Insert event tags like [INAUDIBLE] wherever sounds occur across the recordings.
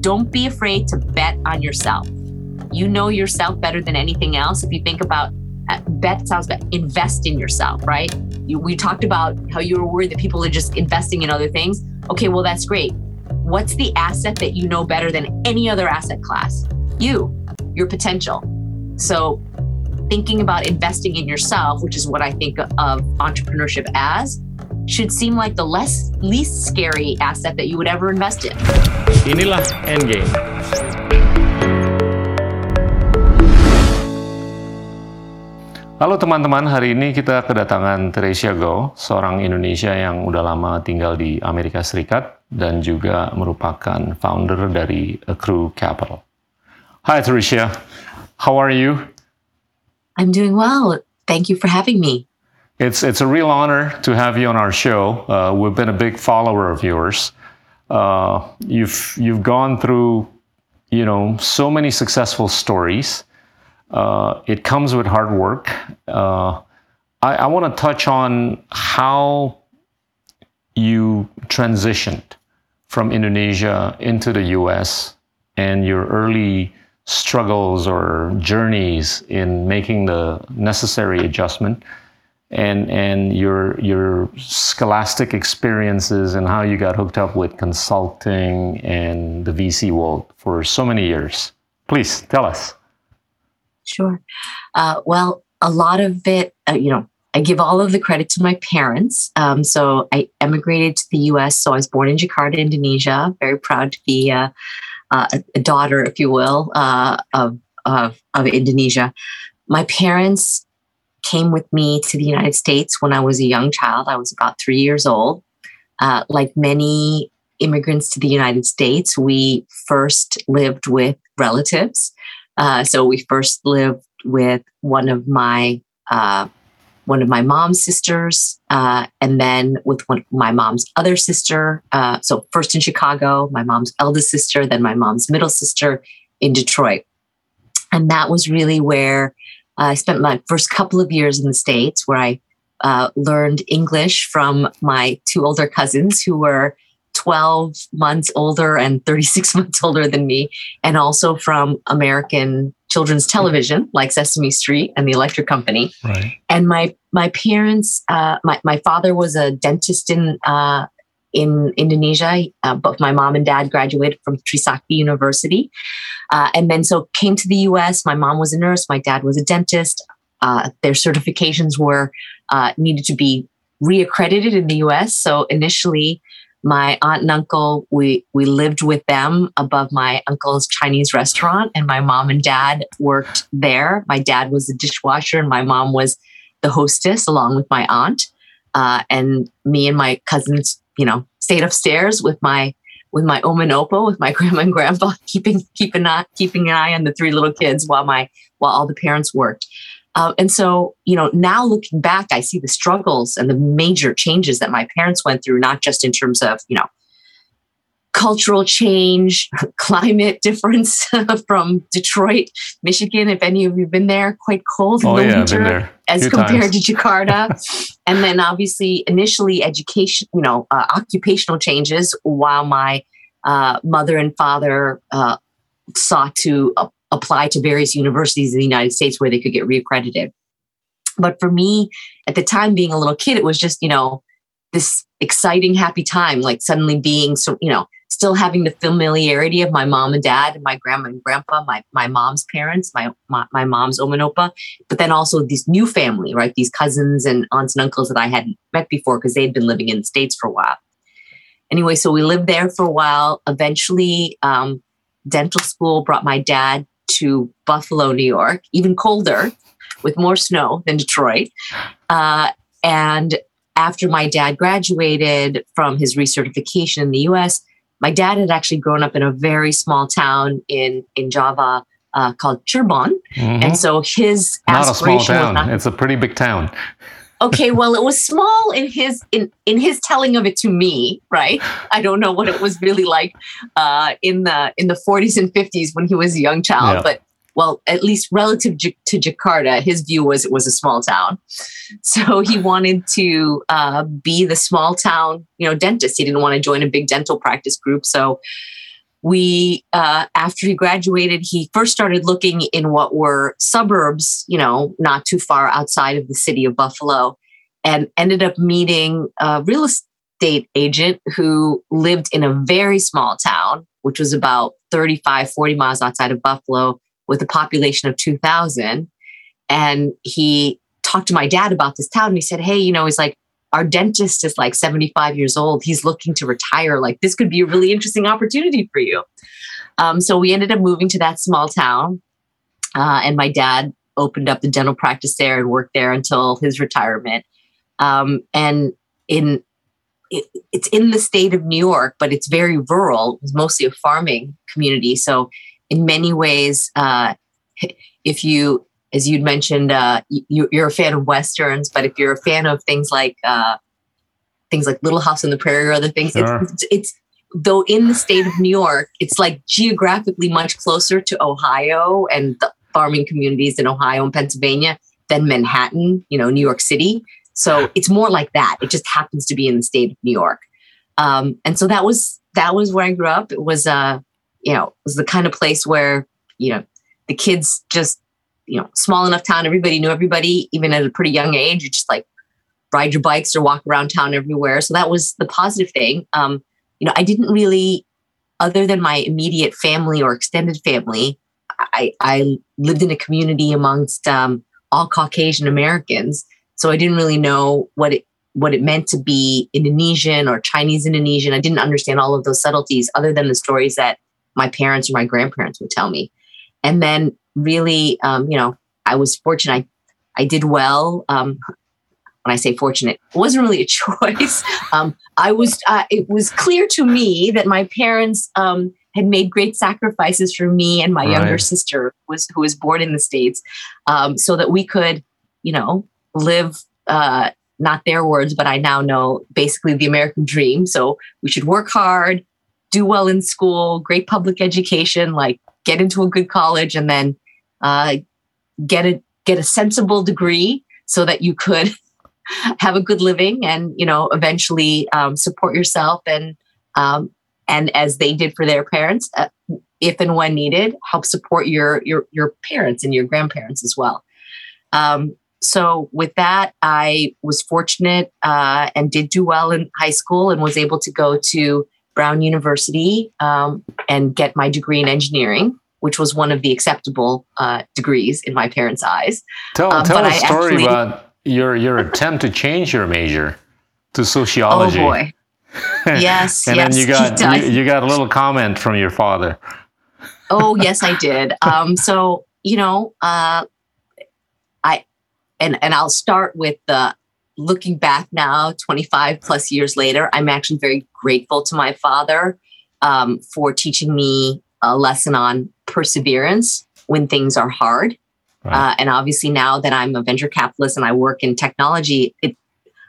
don't be afraid to bet on yourself. You know yourself better than anything else. If you think about uh, bet sounds bad, invest in yourself, right? You, we talked about how you were worried that people are just investing in other things. Okay, well, that's great. What's the asset that you know better than any other asset class? You, your potential. So, thinking about investing in yourself, which is what I think of entrepreneurship as, should seem like the less least scary asset that you would ever invest in. Inilah Endgame. Halo teman-teman, hari ini kita kedatangan Teresia Go, seorang Indonesia yang udah lama tinggal di Amerika Serikat dan juga merupakan founder dari Accrue Capital. Hi Teresia, how are you? I'm doing well. Thank you for having me. It's it's a real honor to have you on our show. Uh, we've been a big follower of yours. Uh, you've you've gone through, you know, so many successful stories. Uh, it comes with hard work. Uh, I, I want to touch on how you transitioned from Indonesia into the U.S. and your early struggles or journeys in making the necessary adjustment and and your your scholastic experiences and how you got hooked up with consulting and the VC world for so many years. Please tell us. Sure. Uh, well, a lot of it, uh, you know, I give all of the credit to my parents. Um, so I emigrated to the U.S. So I was born in Jakarta, Indonesia. Very proud to be uh, a, a daughter, if you will, uh, of, of of Indonesia. My parents came with me to the United States when I was a young child. I was about three years old. Uh, like many immigrants to the United States, we first lived with relatives. Uh, so we first lived with one of my uh, one of my mom's sisters, uh, and then with one, my mom's other sister. Uh, so first in Chicago, my mom's eldest sister, then my mom's middle sister in Detroit, and that was really where I spent my first couple of years in the States where I uh, learned English from my two older cousins who were 12 months older and 36 [LAUGHS] months older than me, and also from American children's television like Sesame Street and the Electric Company. Right. And my my parents, uh, my my father was a dentist in uh, in Indonesia. Uh, both my mom and dad graduated from Trisakti University. Uh, and then so came to the US. My mom was a nurse, my dad was a dentist. Uh, their certifications were uh, needed to be reaccredited in the US. So initially, my aunt and uncle, we, we lived with them above my uncle's Chinese restaurant, and my mom and dad worked there. My dad was a dishwasher, and my mom was the hostess along with my aunt. Uh, and me and my cousins you know, stayed upstairs with my with my oma and opa, with my [LAUGHS] grandma and grandpa, keeping keeping an eye, keeping an eye on the three little kids while my while all the parents worked. Uh, and so, you know, now looking back, I see the struggles and the major changes that my parents went through, not just in terms of, you know, cultural change, [LAUGHS] climate difference [LAUGHS] from Detroit, Michigan. If any of you have been there, quite cold in oh, the yeah, winter as compared times. to Jakarta. [LAUGHS] and then obviously, initially, education, you know, uh, occupational changes while my uh, mother and father uh, sought to apply to various universities in the United States where they could get reaccredited. But for me, at the time, being a little kid, it was just, you know, this exciting, happy time, like suddenly being so, you know, still having the familiarity of my mom and dad and my grandma and grandpa, my, my mom's parents, my, my, my mom's oma and opa, but then also this new family, right? These cousins and aunts and uncles that I hadn't met before because they'd been living in the States for a while. Anyway, so we lived there for a while. Eventually, um, dental school brought my dad to Buffalo, New York, even colder with more snow than Detroit. Uh, and after my dad graduated from his recertification in the US, my dad had actually grown up in a very small town in in Java uh, called Cirebon, mm-hmm. and so his not a small town. Not, it's a pretty big town. okay, well, it was small in his in in his telling of it to me, right? I don't know what it was really like uh, in the in the 40s and 50s when he was a young child, yeah. but well, at least relative to Jakarta, his view was it was a small town. So he wanted to uh, be the small town, you know, dentist. He didn't want to join a big dental practice group. So we uh, after he graduated he first started looking in what were suburbs you know not too far outside of the city of buffalo and ended up meeting a real estate agent who lived in a very small town which was about 35 40 miles outside of buffalo with a population of 2000 and he talked to my dad about this town and he said hey you know he's like our dentist is like 75 years old. He's looking to retire. Like, this could be a really interesting opportunity for you. Um, so we ended up moving to that small town. Uh, and my dad opened up the dental practice there and worked there until his retirement. Um, and in it, it's in the state of New York, but it's very rural. It's mostly a farming community. So, in many ways, uh, if you as you'd mentioned, uh, you, are a fan of westerns, but if you're a fan of things like uh, things like Little House on the Prairie or other things, sure. it's, it's, though in the state of New York, it's like geographically much closer to Ohio and the farming communities in Ohio and Pennsylvania than Manhattan, you know, New York City. So it's more like that. It just happens to be in the state of New York, um, and so that was that was where I grew up. It was, uh, you know, it was the kind of place where you know the kids just you know, small enough town, everybody knew everybody, even at a pretty young age. You just like ride your bikes or walk around town everywhere. So that was the positive thing. Um, you know, I didn't really, other than my immediate family or extended family, I, I lived in a community amongst um, all Caucasian Americans. So I didn't really know what it what it meant to be Indonesian or Chinese Indonesian. I didn't understand all of those subtleties other than the stories that my parents or my grandparents would tell me. And then really, um, you know, I was fortunate. I, I did well. Um, when I say fortunate, it wasn't really a [LAUGHS] choice. Um, I was. Uh, it was clear to me that my parents um, had made great sacrifices for me and my right. younger sister, was who was born in the states, um, so that we could, you know, live. Uh, not their words, but I now know basically the American dream. So we should work hard, do well in school, great public education, like get into a good college, and then uh, get a get a sensible degree so that you could [LAUGHS] have a good living and you know eventually um, support yourself and um, and as they did for their parents uh, if and when needed help support your your your parents and your grandparents as well. Um, so with that i was fortunate uh, and did do well in high school and was able to go to brown university um, and get my degree in engineering which was one of the acceptable uh, degrees in my parents' eyes. Tell, um, tell a story actually, about your your attempt to change your major to sociology. Oh boy! [LAUGHS] Yes, and yes, then you got you, you, got a little comment from your father. oh yes, I [LAUGHS] did. Um, so you know, uh, I and and I'll start with the looking back now, twenty five plus years later. I'm actually very grateful to my father um, for teaching me a lesson on perseverance when things are hard. Right. Uh, and obviously, now that I'm a venture capitalist and I work in technology, it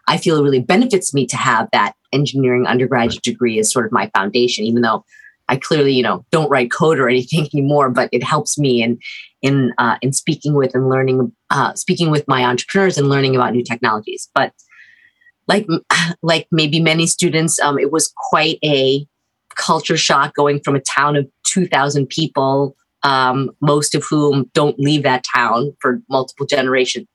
I feel it really benefits me to have that engineering undergraduate degree as sort of my foundation, even though I clearly, you know, don't write code or anything [LAUGHS] anymore. But it helps me in in uh, in speaking with and learning, uh, speaking with my entrepreneurs and learning about new technologies. But like [CLEARS THROAT] like maybe many students, um, it was quite a culture shock going from a town of 2,000 people, um, most of whom don't leave that town for multiple generations,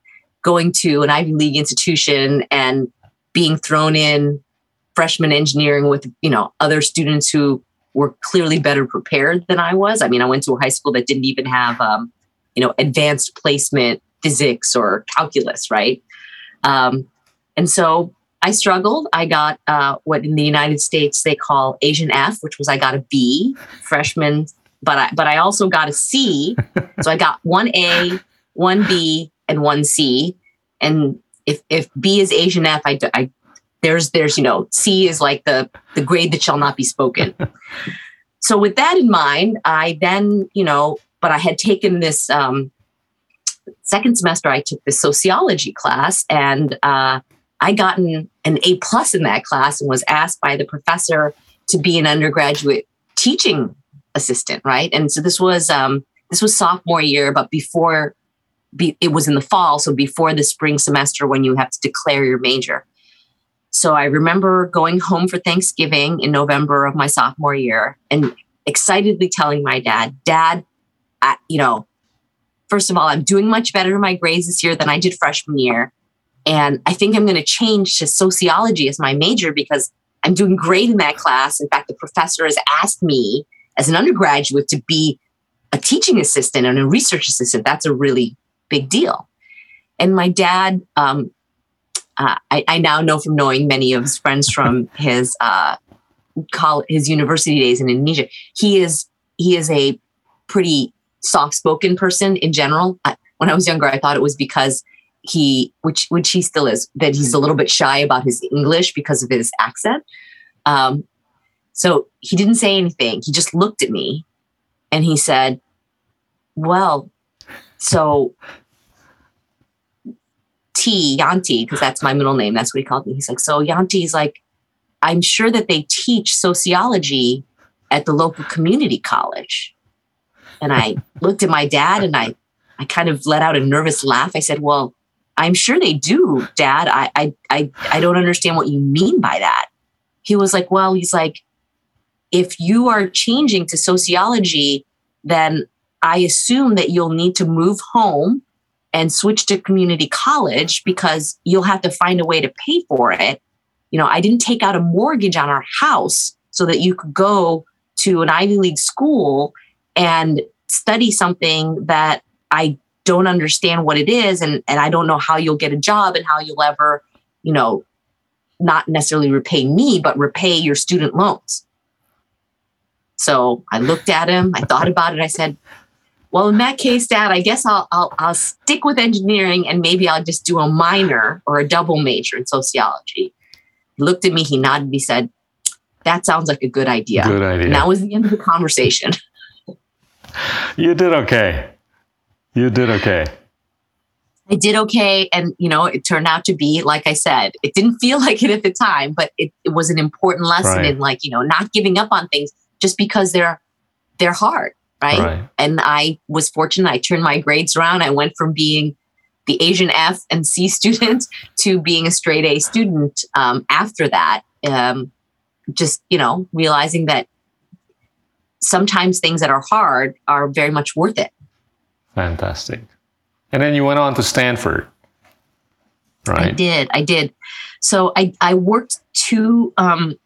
going to an Ivy League institution and being thrown in freshman engineering with you know other students who were clearly better prepared than I was. I mean, I went to a high school that didn't even have um, you know advanced placement physics or calculus, right? Um, and so I struggled. I got uh, what in the United States they call Asian F, which was I got a B freshman, but I but I also got a C. [LAUGHS] so I got one A, one B, and one C. And if if B is Asian F, I, I there's there's you know C is like the the grade that shall not be spoken. [LAUGHS] so with that in mind, I then you know, but I had taken this um, second semester. I took this sociology class and. Uh, I gotten an A plus in that class and was asked by the professor to be an undergraduate teaching assistant, right? And so this was um, this was sophomore year, but before be, it was in the fall, so before the spring semester when you have to declare your major. So I remember going home for Thanksgiving in November of my sophomore year and excitedly telling my dad, Dad, I, you know, first of all, I'm doing much better in my grades this year than I did freshman year. And I think I'm going to change to sociology as my major because I'm doing great in that class. In fact, the professor has asked me as an undergraduate to be a teaching assistant and a research assistant. That's a really big deal. And my dad, um, uh, I, I, now know from knowing many of his friends from [LAUGHS] his uh, college, his university days in Indonesia, he is he is a pretty soft spoken person in general. I, when I was younger, I thought it was because he, which which he still is, that he's a little bit shy about his English because of his accent. Um, so he didn't say anything. He just looked at me, and he said, "Well, so." T Yanti, because that's my middle name. That's what he called me. He's like, so Yanti's like, I'm sure that they teach sociology at the local community college. And I looked at my dad and I, I kind of let out a nervous laugh. I said, Well, I'm sure they do, Dad. I, I, I, I don't understand what you mean by that. He was like, Well, he's like, if you are changing to sociology, then I assume that you'll need to move home and switch to community college because you'll have to find a way to pay for it. You know, I didn't take out a mortgage on our house so that you could go to an Ivy League school and study something that I don't understand what it is and, and I don't know how you'll get a job and how you'll ever, you know, not necessarily repay me, but repay your student loans. So I looked at him, I thought about it, I said, well, in that case, Dad, I guess I'll, I'll, I'll stick with engineering and maybe I'll just do a minor or a double major in sociology. He looked at me, he nodded, he said, That sounds like a good idea. Good idea. And that was the end of the conversation. [LAUGHS] you did okay. You did okay. I did okay. And, you know, it turned out to be, like I said, it didn't feel [LAUGHS] like it at the time, but it, it was an important lesson right. in like, you know, not giving up on things just because they're, they're hard. Right? right. And I was fortunate. I turned my grades around. I went from being the Asian F and C [LAUGHS] student to being a straight A student um, after that. Um, just, you know, realizing that sometimes things that are hard are very much worth it. Fantastic. And then you went on to Stanford, right? I did. I did. So I, I worked two um,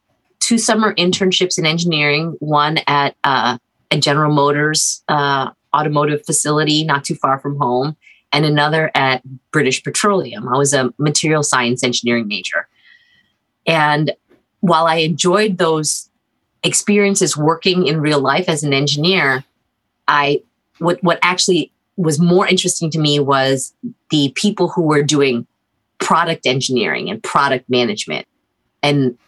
two summer internships in engineering. One at uh, a General Motors uh, automotive facility not too far from home, and another at British Petroleum. I was a material science engineering major, and while I enjoyed those experiences working in real life as an engineer, I what what actually was more interesting to me was the people who were doing product engineering and product management. And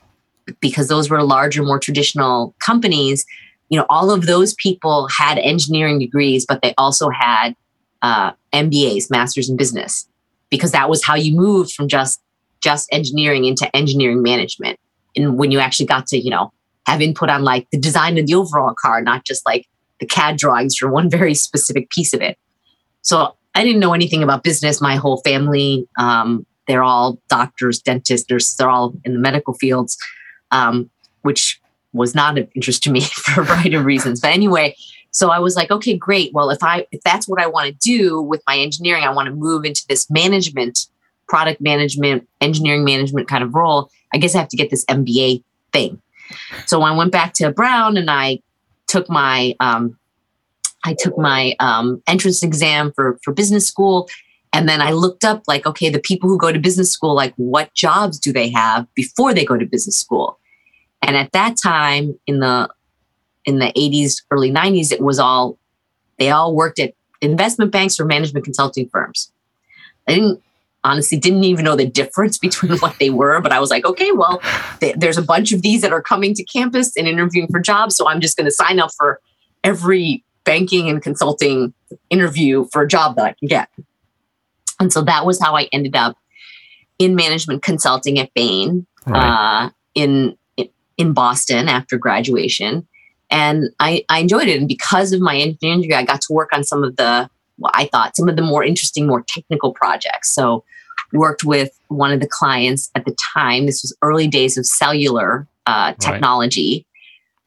because those were larger, more traditional companies, you know, all of those people had engineering degrees, but they also had uh, MBAs, masters in business, because that was how you moved from just just engineering into engineering management. And when you actually got to, you know, have input on like the design of the overall car, not just like the CAD drawings for one very specific piece of it. So I didn't know anything about business. My whole family, um, they're all doctors, dentists, they're all in the medical fields, um, which was not of interest to me [LAUGHS] for a variety of reasons. But anyway, so I was like, okay, great. Well, if I if that's what I want to do with my engineering, I want to move into this management, product management, engineering management kind of role. I guess I have to get this MBA thing. So I went back to Brown and I took my um, I took my um, entrance exam for for business school, and then I looked up like, okay, the people who go to business school, like, what jobs do they have before they go to business school? And at that time, in the in the 80s, early 90s, it was all they all worked at investment banks or management consulting firms. I didn't honestly didn't even know the difference between what they were but i was like okay well th- there's a bunch of these that are coming to campus and interviewing for jobs so i'm just going to sign up for every banking and consulting interview for a job that i can get and so that was how i ended up in management consulting at bain right. uh, in in boston after graduation and I, I enjoyed it and because of my engineering degree i got to work on some of the I thought some of the more interesting, more technical projects. So worked with one of the clients at the time. This was early days of cellular uh, technology.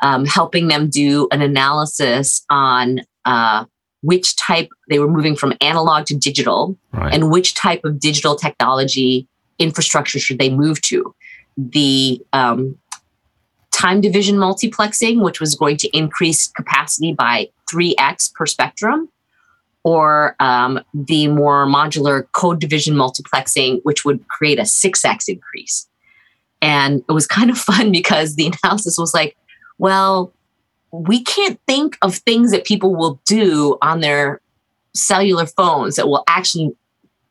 Right. um, helping them do an analysis on uh, which type they were moving from analog to digital Right. and which type of digital technology infrastructure should they move to. The um, time division multiplexing, which was going to increase capacity by 3x per spectrum, or um, the more modular code division multiplexing, which would create a 6x increase. And it was kind of [LAUGHS] fun because the analysis was like, well, we can't think of things that people will do on their cellular phones that will actually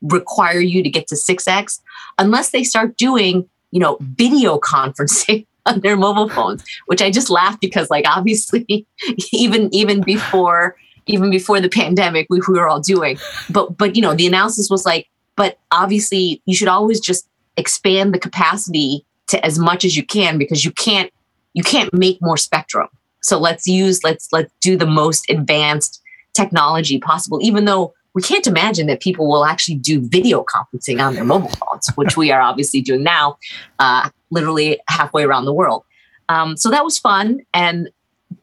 require you to get to 6x unless they start doing, you know, video [LAUGHS] conferencing on their mobile phones, which I just laughed because like obviously [LAUGHS] even even before even before the [LAUGHS] pandemic we, we were all doing. But but you know, the analysis was like, but obviously you should always just expand the capacity to as much as you can because you can't you can't make more spectrum. So let's use let's let's do the most advanced technology possible, even though we can't imagine that people will actually do video conferencing on their mobile phones, which we are obviously doing now, uh, literally halfway around the world. Um, so that was fun, and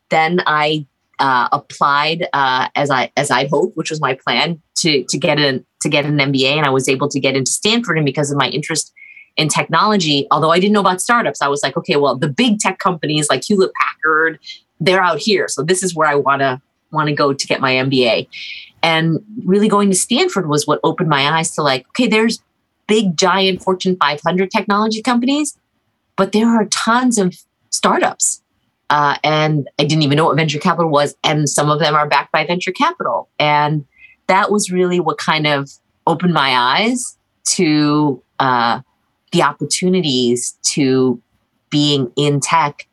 then I uh, applied uh, as I as I hoped, which was my plan to to get an to get an MBA, and I was able to get into Stanford, and because of my interest in technology, although I didn't know about startups, I was like, okay, well, the big tech companies like Hewlett Packard, they're out here, so this is where I want to want to go to get my MBA. And really going to Stanford was what opened my eyes to like, okay, there's big, giant Fortune 500 technology companies, but there are tons of startups. Uh, and I didn't even know what venture capital was. And some of them are backed by venture capital. And that was really what kind of opened my eyes to uh, the opportunities to being in tech,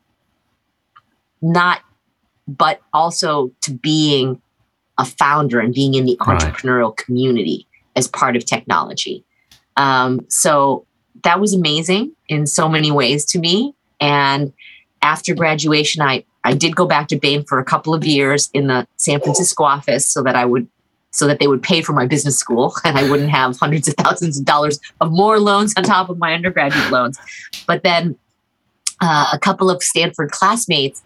not, but also to being a founder and being in the Right. entrepreneurial community as part of technology. Um, so that was amazing in so many ways to me. And after graduation, I, I did go back to Bain for a couple of years in the San Francisco office so that I would so that they would pay for my business school [LAUGHS] and I wouldn't have hundreds of thousands of dollars of more loans on top of my undergraduate loans. But then uh, a couple of Stanford classmates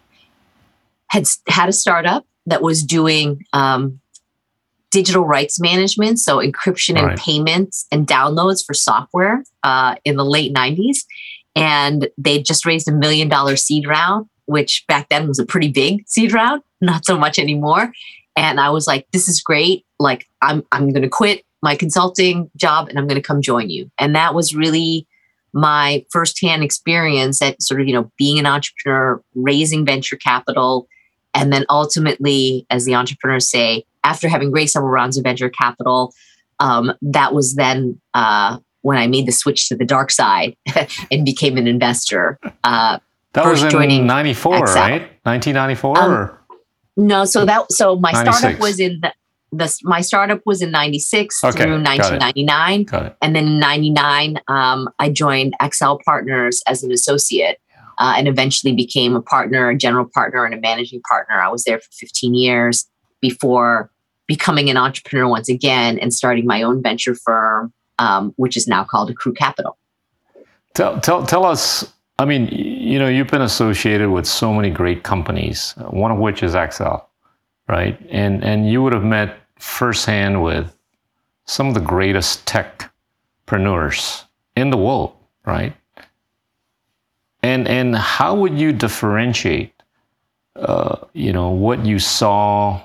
had had a startup that was doing um, digital rights management, so encryption and payments and downloads for software uh, in the late 90s. And they just raised a million dollar seed round, which back then was a pretty big seed round, not so much anymore. And I was like, this is great. Like, I'm, I'm going to quit my consulting job and I'm going to come join you. And that was really my firsthand experience at sort of, you know, being an entrepreneur, raising venture capital, and then ultimately, as the entrepreneurs say, after having raised several rounds of venture capital, um, that was then uh, when I made the switch to the dark side [LAUGHS] and became an investor. Uh, That was first in joining 94, Accel. right? 1994 Um, no, so that so my 96. startup was in the, the my startup was in '96 Okay, through got it. 1999. got it. And then in 99, um, I joined Accel Partners as an associate uh, and eventually became a partner, a general partner, and a managing partner. I was there for 15 years before becoming an entrepreneur once again and starting my own venture firm, um, which is now called Acrew Capital. Tell, tell, tell us. I mean, you know, you've been associated with so many great companies, one of which is Accel, right? And and you would have met firsthand with some of the greatest techpreneurs in the world, right? And and how would you differentiate, uh, you know, what you saw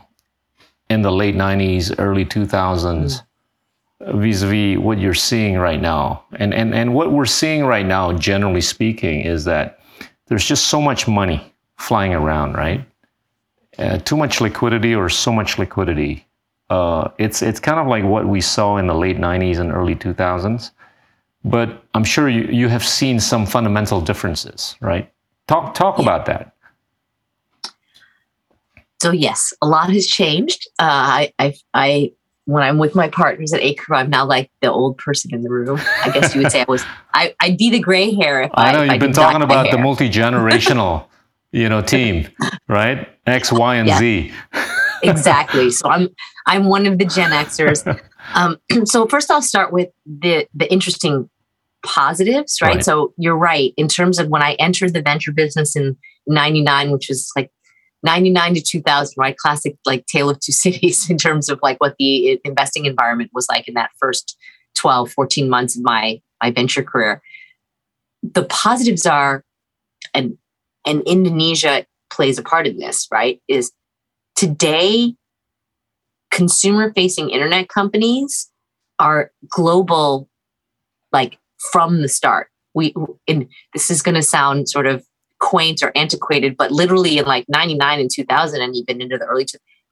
in the late '90s, early 2000s? Vis-a-vis what you're seeing right now. And and and what we're seeing right now generally speaking is that there's just so much money flying around right? Uh, too much liquidity or so much liquidity. Uh, it's it's kind of like what we saw in the late 90s and early 2000s but i'm sure you, you have seen some fundamental differences right? Talk talk about that. So yes, a lot has changed. Uh, I, I, I, when I'm with my partners at Acrew, I'm now like the old person in the room. I guess you would say I was. I, I'd be the gray hair if I. I know you've been talking about the multi-generational, you know, team, right? X, Y, and Yeah. Z. exactly. So I'm I'm one of the Gen Xers. [LAUGHS] Um, [CLEARS THROAT] so first, I'll start with the the interesting positives, right? Right. So you're right in terms of when I entered the venture business in 99, which was like 99 to 2000, right? Classic like tale of two [LAUGHS] cities in terms of like what the uh, investing environment was like in that first 12, 14 months of my my venture career. The positives are, and and Indonesia plays a part in this, right? Is today consumer facing internet companies are global like from the start we and this is going to sound sort of quaint or antiquated but literally in like 99 and 2000 and even into the early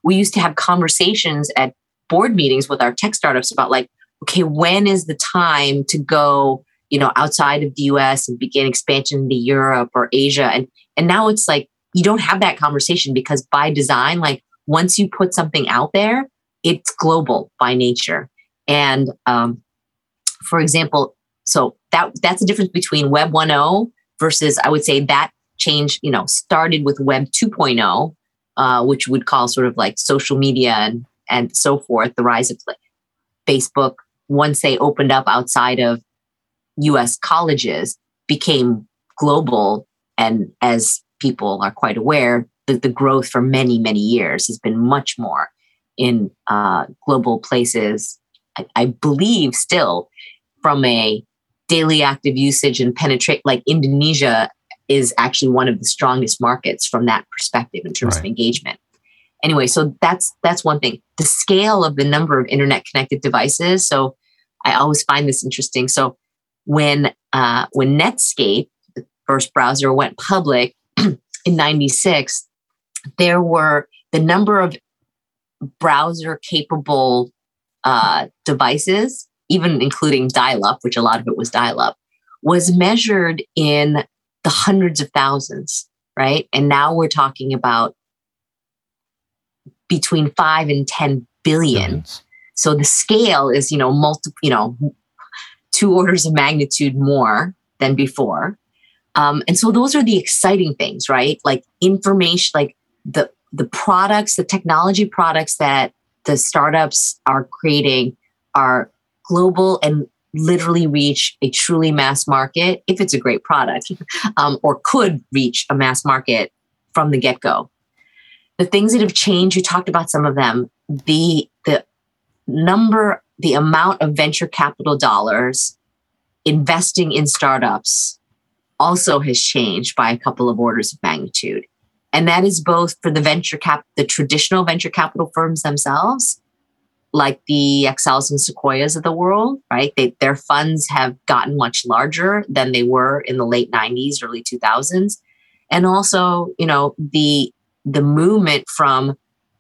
we used to have conversations at board meetings with our tech startups about like okay when is the time to go you know outside of the us and begin expansion into europe or asia? And and now it's like you don't have that conversation because by design like once you put something out there it's global by nature. And um, for example so that that's the difference between web 1.0 versus i would say that change you know started with web 2.0 uh, which would call sort of like social media and and so forth the rise of facebook once they opened up outside of us colleges became global and as people are quite aware the, the growth for many many years has been much more in uh, global places I, I believe still from a daily active usage and penetrate like Indonesia is actually one of the strongest markets from that perspective in terms right. of engagement. Anyway, so that's that's one thing. The scale of the number of internet connected devices. So I always find this interesting. So when uh, when Netscape, the first browser, went public [CLEARS THROAT] in '96, there were the number of browser capable uh, devices even including dial up, which a lot of it was dial up, was measured in the hundreds of thousands, right? And now we're talking about between five and 10 billion. Billions. So the scale is, you know, multi, you know, two orders of magnitude more than before. Um, and so those are the exciting things, right? Like information, like the the products, the technology products that the startups are creating are global and literally reach a truly mass market if it's a great product [LAUGHS] um, or could reach a mass market from the get-go. The things that have changed you talked about some of them the the number the amount of venture capital dollars investing in startups also has changed by a couple of orders of magnitude. And that is both for the venture cap the traditional venture capital firms themselves like the Accels and Sequoias of the world, right? They, their funds have gotten much larger than they were in the late 90s, early 2000s. And also, you know, the the movement from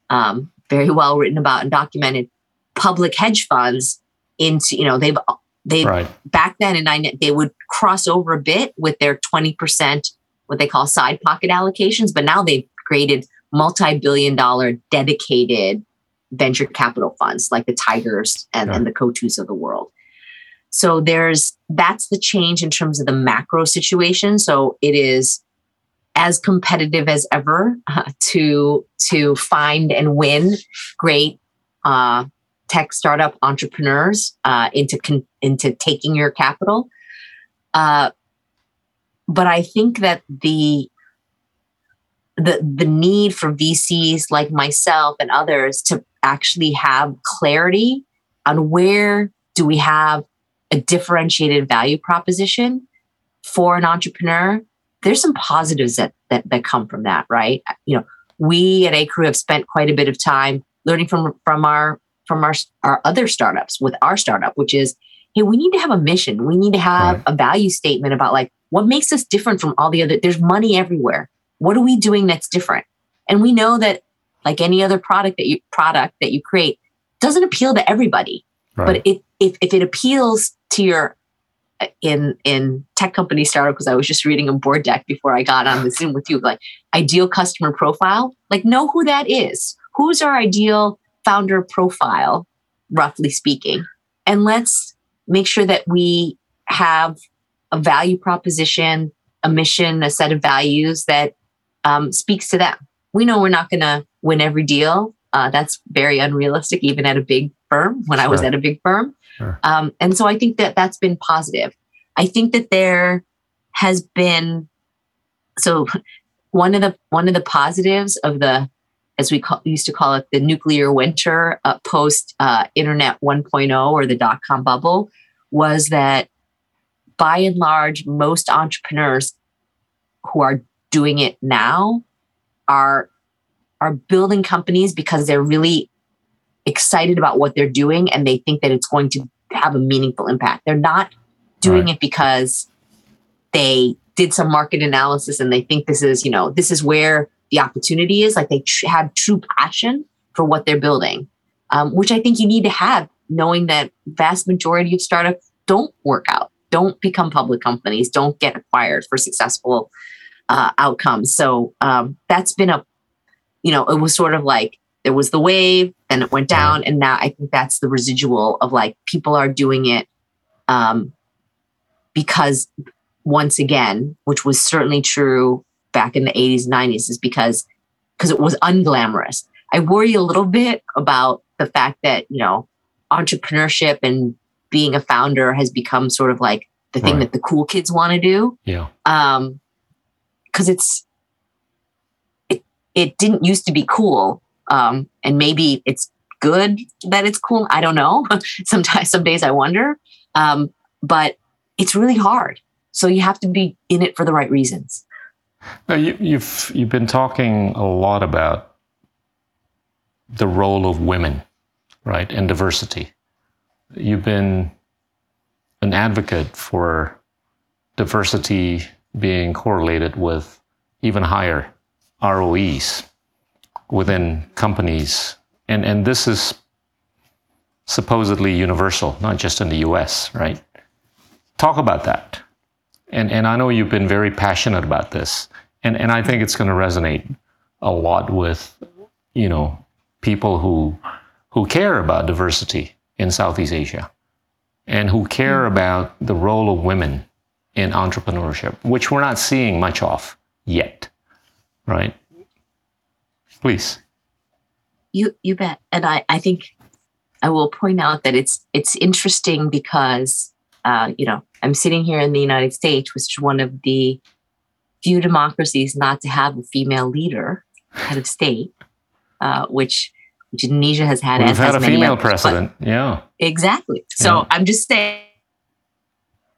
um, very well written about and documented public hedge funds into, you know, they've they right. back then in nine they would cross over a bit with their 20% what they call side pocket allocations, but now they've created multi-billion dollar dedicated venture capital funds like the Tigers and, and the Coatues of the world. So there's that's the change in terms of the macro situation. So it is as competitive as ever uh, to to find and win great uh, tech startup entrepreneurs uh, into con- into taking your capital. Uh, but I think that the the the need for VCs like myself and others to actually have clarity on where do we have a differentiated value proposition for an entrepreneur there's some positives that, that that come from that right? You know we at acrew have spent quite a bit of time learning from from our from our our other startups with our startup which is hey we need to have a mission. We need to have right. a value statement about like what makes us different from all the other there's money everywhere. What are we doing that's different? And we know that like any other product that you product that you create doesn't appeal to everybody. Right. but it, if, if it appeals to your in in tech company startup because i was just reading a board deck before i got on the zoom with you like ideal customer profile like know who that is. Who's our ideal founder profile roughly speaking? And let's make sure that we have a value proposition a mission a set of values that um, speaks to them. We know we're not going to win every deal. Uh, that's very unrealistic, even at a big firm when sure. I was at a big firm. Sure. Um, and so I think that that's been positive. I think that there has been, so one of the one of the positives of the as we call, used to call it the nuclear winter uh, post uh, internet 1.0 or the dot com bubble was that by and large most entrepreneurs who are doing it now are are building companies because they're really excited about what they're doing and they think that it's going to have a meaningful impact. They're not doing right. it because they did some market analysis and they think this is, you know, this is where the opportunity is. Like they tr- have true passion for what they're building, um, which I think you need to have, knowing that vast majority of startups don't work out, don't become public companies, don't get acquired for successful uh, outcomes. So um, that's been a, you know, it was sort of like there was the wave, then it went down, and now I think that's the residual of like people are doing it um, because once again, which was certainly true back in the 80s, 90s, is because because it was unglamorous. I worry a little bit about the fact that, you know, entrepreneurship and being a founder has become sort of like the thing right. that the cool kids want to do. Yeah. Um, because it's it didn't used to be cool. Um, and maybe it's good that it's cool. I don't know. [LAUGHS] Sometimes some days I wonder. Um, but it's really hard. So you have to be in it for the right reasons. Now you, you've you've been talking a lot about the role of women, right, and diversity. You've been an advocate for diversity being correlated with even higher ROEs within companies. And, and this is supposedly universal, not just in the US, right? Talk about that. And, and I know you've been very passionate about this. And, and I think it's going to resonate a lot with, you know, people who, who care about diversity in Southeast Asia and who care mm. about the role of women in entrepreneurship, which we're not seeing much of yet, right? Please. You you bet. And I, I think I will point out that it's it's interesting because uh, you know, I'm sitting here in the United States, which is one of the few democracies not to have a female leader, head of state, uh, which which Indonesia has had. We've had a female others, president. Yeah. Exactly. So yeah. I'm just saying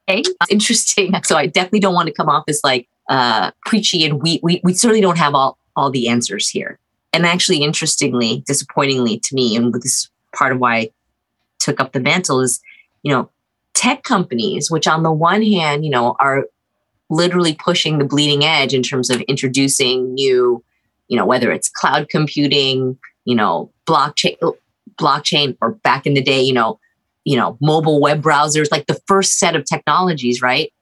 it's interesting. [LAUGHS] So I definitely don't want to come off as like uh, preachy, and we, we we certainly don't have all all the answers here. And actually, interestingly, disappointingly to me, and this is part of why I took up the mantle is, you know, tech companies, which on the one hand, you know, are literally pushing the bleeding edge in terms of introducing new, you know, whether it's cloud computing, you know, blockchain, blockchain, or back in the day, you know, you know, mobile web browsers, like the first set of technologies, right?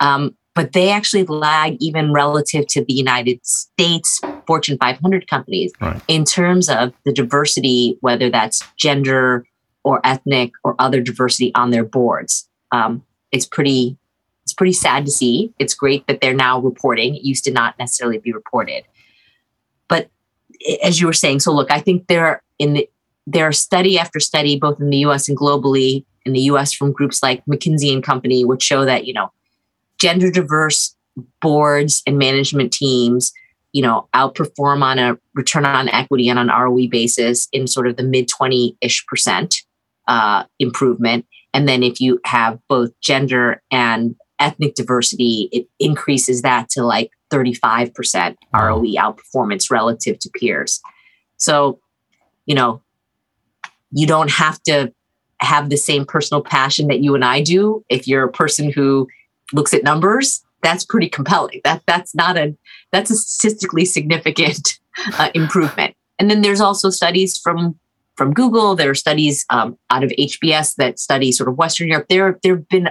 Um, but they actually lag even relative to the United States Fortune 500 companies right. in terms of the diversity, whether that's gender or ethnic or other diversity on their boards. Um, it's pretty, it's pretty sad to see. It's great that they're now reporting. It used to not necessarily be reported, but as you were saying, so look, I think there in the there are study after study, both in the US and globally, in the US from groups like McKinsey and Company, which show that, you know, gender diverse boards and management teams, you know, outperform on a return on equity and on ROE basis in sort of the mid 20 ish percent uh, improvement. And then if you have both gender and ethnic diversity, it increases that to like 35% ROE outperformance relative to peers. So, you know, you don't have to have the same personal passion that you and I do. If you're a person who looks at numbers, that's pretty compelling. That that's not a that's a statistically significant [LAUGHS] uh, improvement. And then there's also studies from from Google. There are studies um, out of HBS that study sort of Western Europe. There there have been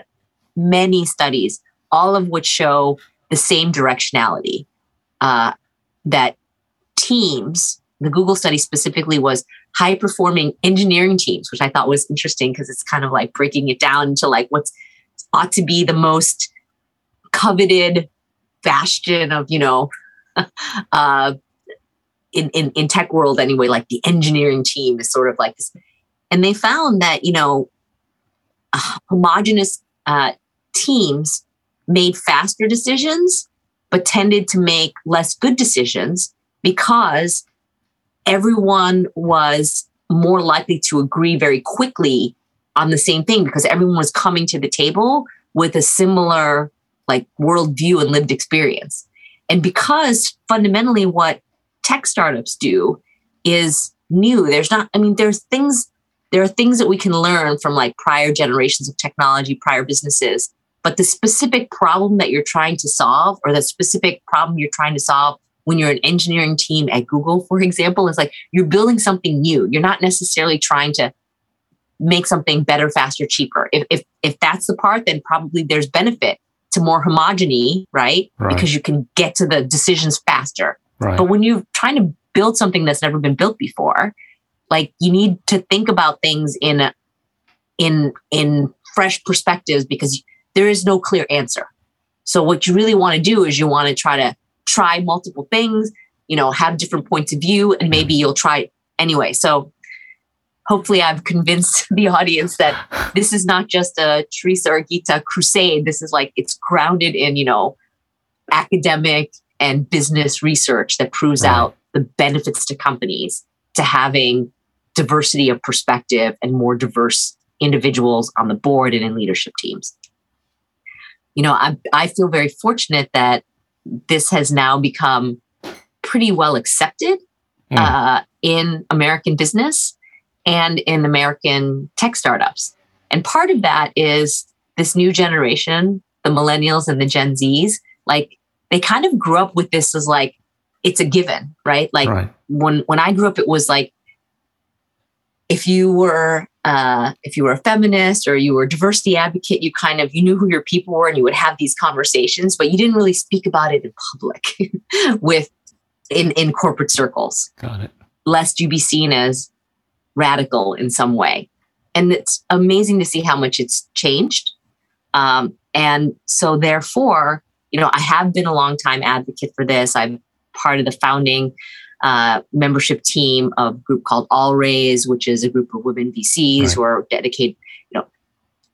many studies, all of which show the same directionality uh, that teams the Google study specifically was high performing engineering teams, which I thought was interesting because it's kind of like breaking it down into like what's ought to be the most coveted bastion of, you know, [LAUGHS] uh, in, in, in tech world anyway, like the engineering team is sort of like this. And they found that, you know, uh, [SIGHS] homogenous uh, teams made faster decisions but tended to make less good decisions because everyone was more likely to agree very quickly on the same thing because everyone was coming to the table with a similar like worldview and lived experience. And because fundamentally what tech startups do is new, there's not, I mean, there's things, there are things that we can learn from like prior generations of technology, prior businesses. But the specific problem that you're trying to solve, or the specific problem you're trying to solve when you're an engineering team at Google, for example, is like you're building something new. You're not necessarily trying to make something better, faster, cheaper. If if if that's the part, then probably there's benefit to more homogeny, right? Right. Because you can get to the decisions faster. Right. But when you're trying to build something that's never been built before, like you need to think about things in a, in in fresh perspectives because there is no clear answer. So what you really want to do is you want to try to try multiple things, you know, have different points of view, and maybe you'll try anyway. So hopefully I've convinced [LAUGHS] the audience that this is not just a Theresia or Gita crusade. This is like it's grounded in, you know, academic and business research that proves Right. out the benefits to companies to having diversity of perspective and more diverse individuals on the board and in leadership teams. You know, I, I feel very fortunate that this has now become pretty well accepted Mm. uh, in American business and in American tech startups. And part of that is this new generation, the millennials and the Gen Zs, like they kind of grew up with this as like it's a given, right? Like right. when when I grew up, it was like if you were uh, if you were a feminist or you were a diversity advocate, you kind of you knew who your people were and you would have these conversations, but you didn't really speak about it in public [LAUGHS] with in in corporate circles Got it. lest you be seen as radical in some way. And it's amazing to see how much it's changed. Um, and so, therefore, you know, I have been a long time advocate for this. I'm part of the founding uh, membership team of a group called All Raise, which is a group of women VCs Right. who are dedicated. You know,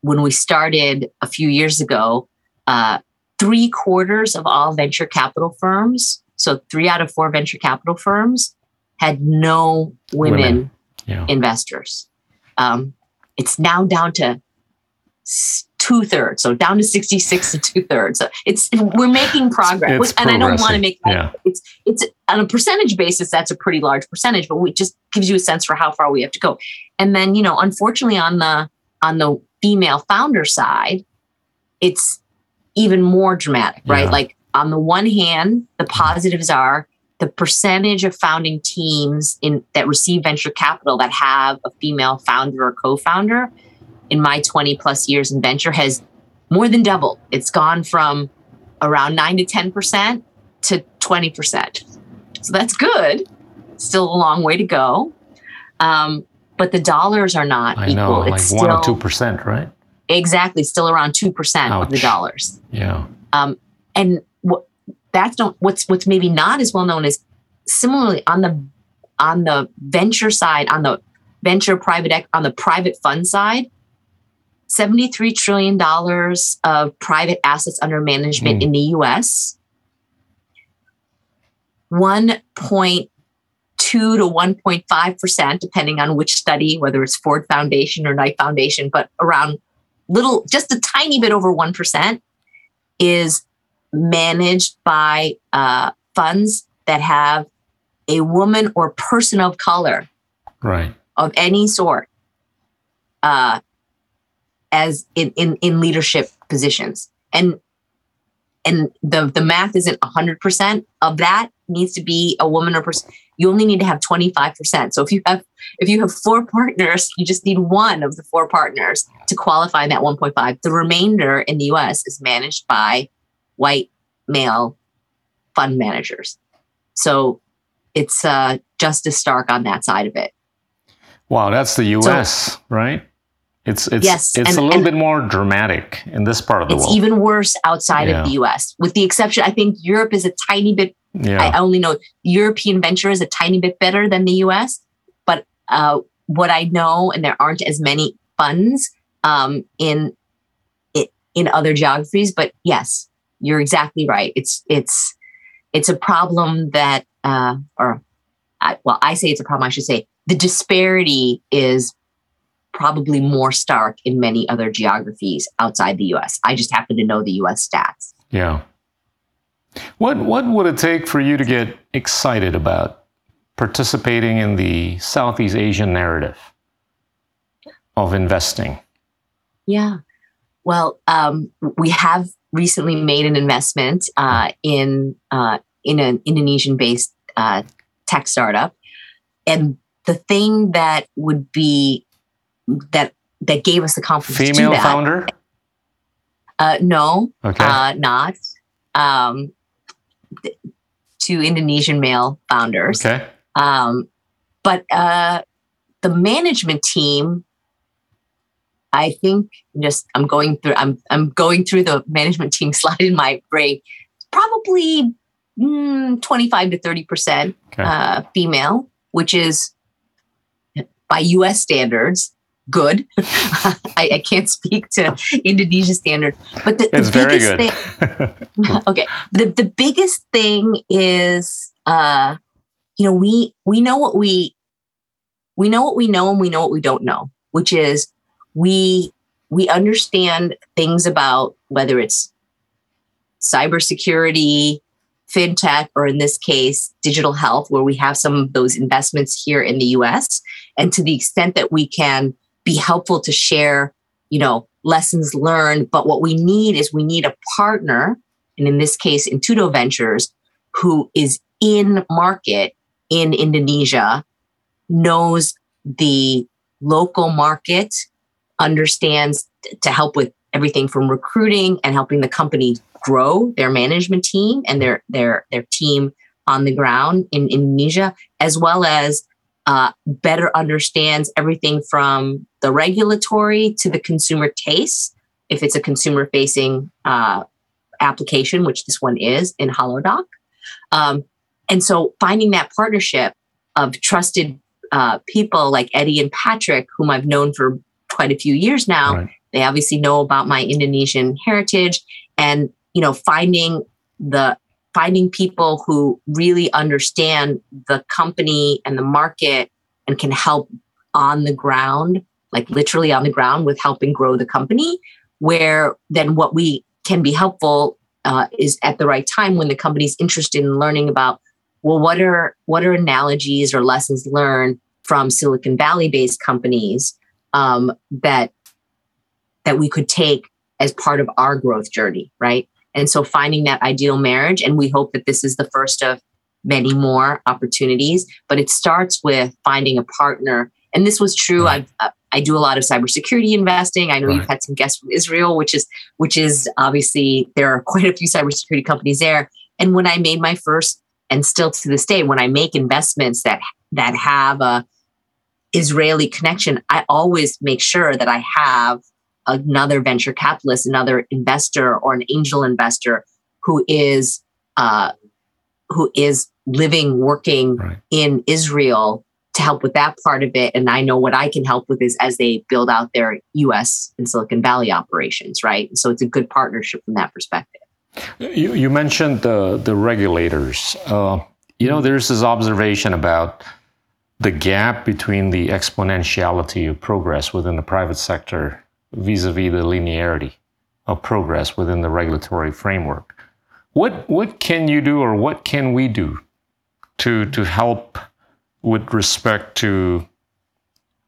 when we started a few years ago, uh, three quarters of all venture capital firms, so three out of four venture capital firms, had no women, Women. Yeah. investors. Um, it's now down to two thirds, so down to sixty six to two thirds. So it's we're making progress, It's and I don't want to make Yeah. it's it's on a percentage basis that's a pretty large percentage, but it just gives you a sense for how far we have to go. And then you know, unfortunately, on the on the female founder side, it's even more dramatic, right? Yeah. Like on the one hand, the positives are the percentage of founding teams in that receive venture capital that have a female founder or co-founder in my 20 plus years in venture has more than doubled. It's gone from around 9 to 10% to 20%. So that's good. Still a long way to go. Um, but the dollars are not I equal. know, like it's one or still two percent, right? exactly still around 2% of the dollars Yeah. um, and what that's not what's what's maybe not as well known is similarly on the on the venture side on the venture private on the private fund side 73 trillion dollars of private assets under management Hmm. in the US 1.2 to 1.5% depending on which study whether it's Ford Foundation or Knight Foundation but around little just a tiny bit over 1% is managed by uh, funds that have a woman or person of color Right. of any sort uh, as in, in, in leadership positions. And and the, the math isn't 100% of that needs to be a woman or person. You only need to have 25%. So if you have if you have four partners, you just need one of the four partners to qualify in that 1.5. The remainder in the US is managed by white male fund managers. So it's uh, just as stark on that side of it. Wow, that's the U.S., right? It's it's Yes, it's and- a little bit more dramatic in this part of the It's world. It's even worse outside Yeah. of the US, with the exception, I think Europe is a tiny bit, yeah. I only know European venture is a tiny bit better than the US. But uh, what I know, and there aren't as many funds um, in, in other geographies, but yes, you're exactly right. It's it's it's a problem that, uh, or I, well, I say it's a problem. I should say the disparity is probably more stark in many other geographies outside the U.S. I just happen to know the U.S. stats. Yeah. What what would it take for you to get excited about participating in the Southeast Asian narrative of investing? Yeah. Well, um, we have recently made an investment uh, in uh, in an Indonesian-based uh, tech startup, and the thing that would be that that gave us the confidence. Female that, founder? Uh, no, Okay. uh, not. Um, th- two Indonesian male founders. okay. Um, but uh, the management team, I think, just I'm going through. I'm I'm going through the management team [LAUGHS] slide in my brain. Probably mm, 25 to 30 percent Okay. uh, female, which is by U.S. standards good. [LAUGHS] I, I can't speak to Indonesia standard, but the, the very biggest good. thing [LAUGHS] okay the the biggest thing is uh you know we we know what we we know what we know and we know what we don't know which is we we understand things about whether it's cybersecurity fintech or in this case digital health where we have some of those investments here in the US and to the extent that we can be helpful to share you know lessons learned but what we need is we need a partner and in this case intudo ventures who is in market in indonesia knows the local market understands to help with everything from recruiting and helping the company grow their management team and their their their team on the ground in indonesia as well as uh, better understands everything from the regulatory to the consumer taste if it's a consumer facing uh, application which this one is in Halodoc. Um, and so finding that partnership of trusted uh, people like eddie and patrick whom i've known for quite a few years now Right. they obviously know about my indonesian heritage and you know finding the finding people who really understand the company and the market and can help on the ground like literally on the ground with helping grow the company where then what we can be helpful uh, is at the right time when the company's interested in learning about well what are what are analogies or lessons learned from silicon valley based companies um, that that we could take as part of our growth journey right and so finding that ideal marriage and we hope that this is the first of many more opportunities but it starts with finding a partner and this was true Right. i've uh, I do a lot of cybersecurity investing. I know you've had some guests from Israel, which is which is obviously there are [LAUGHS] quite a few cybersecurity companies there. And when I made my first, and still to this day, when I make investments that that have a Israeli connection, I always make sure that I have another venture capitalist, another investor, or an angel investor who is uh, who is living, working Right. in Israel to help with that part of it. And I know what I can help with is as they build out their US and Silicon Valley operations, right? So it's a good partnership from that perspective. You, you mentioned the, the regulators. Uh, you know, there's this observation about the gap between the exponentiality of progress within the private sector vis a vis the linearity of progress within the regulatory framework. What, what can you do or what can we do to, to help with respect to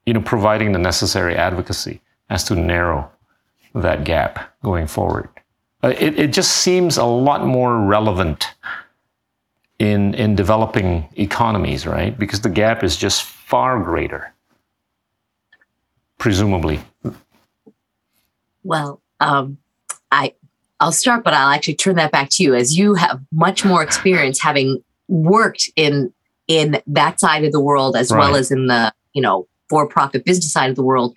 you know, providing the necessary advocacy as to narrow that gap going forward? Uh, it, it just seems a lot more relevant in in developing economies, right? Because the gap is just far greater, presumably. Well, um, I I'll start, but I'll actually turn that back to you as you have much more experience having worked in in that side of the world as well as in the you know for-profit business side of the world.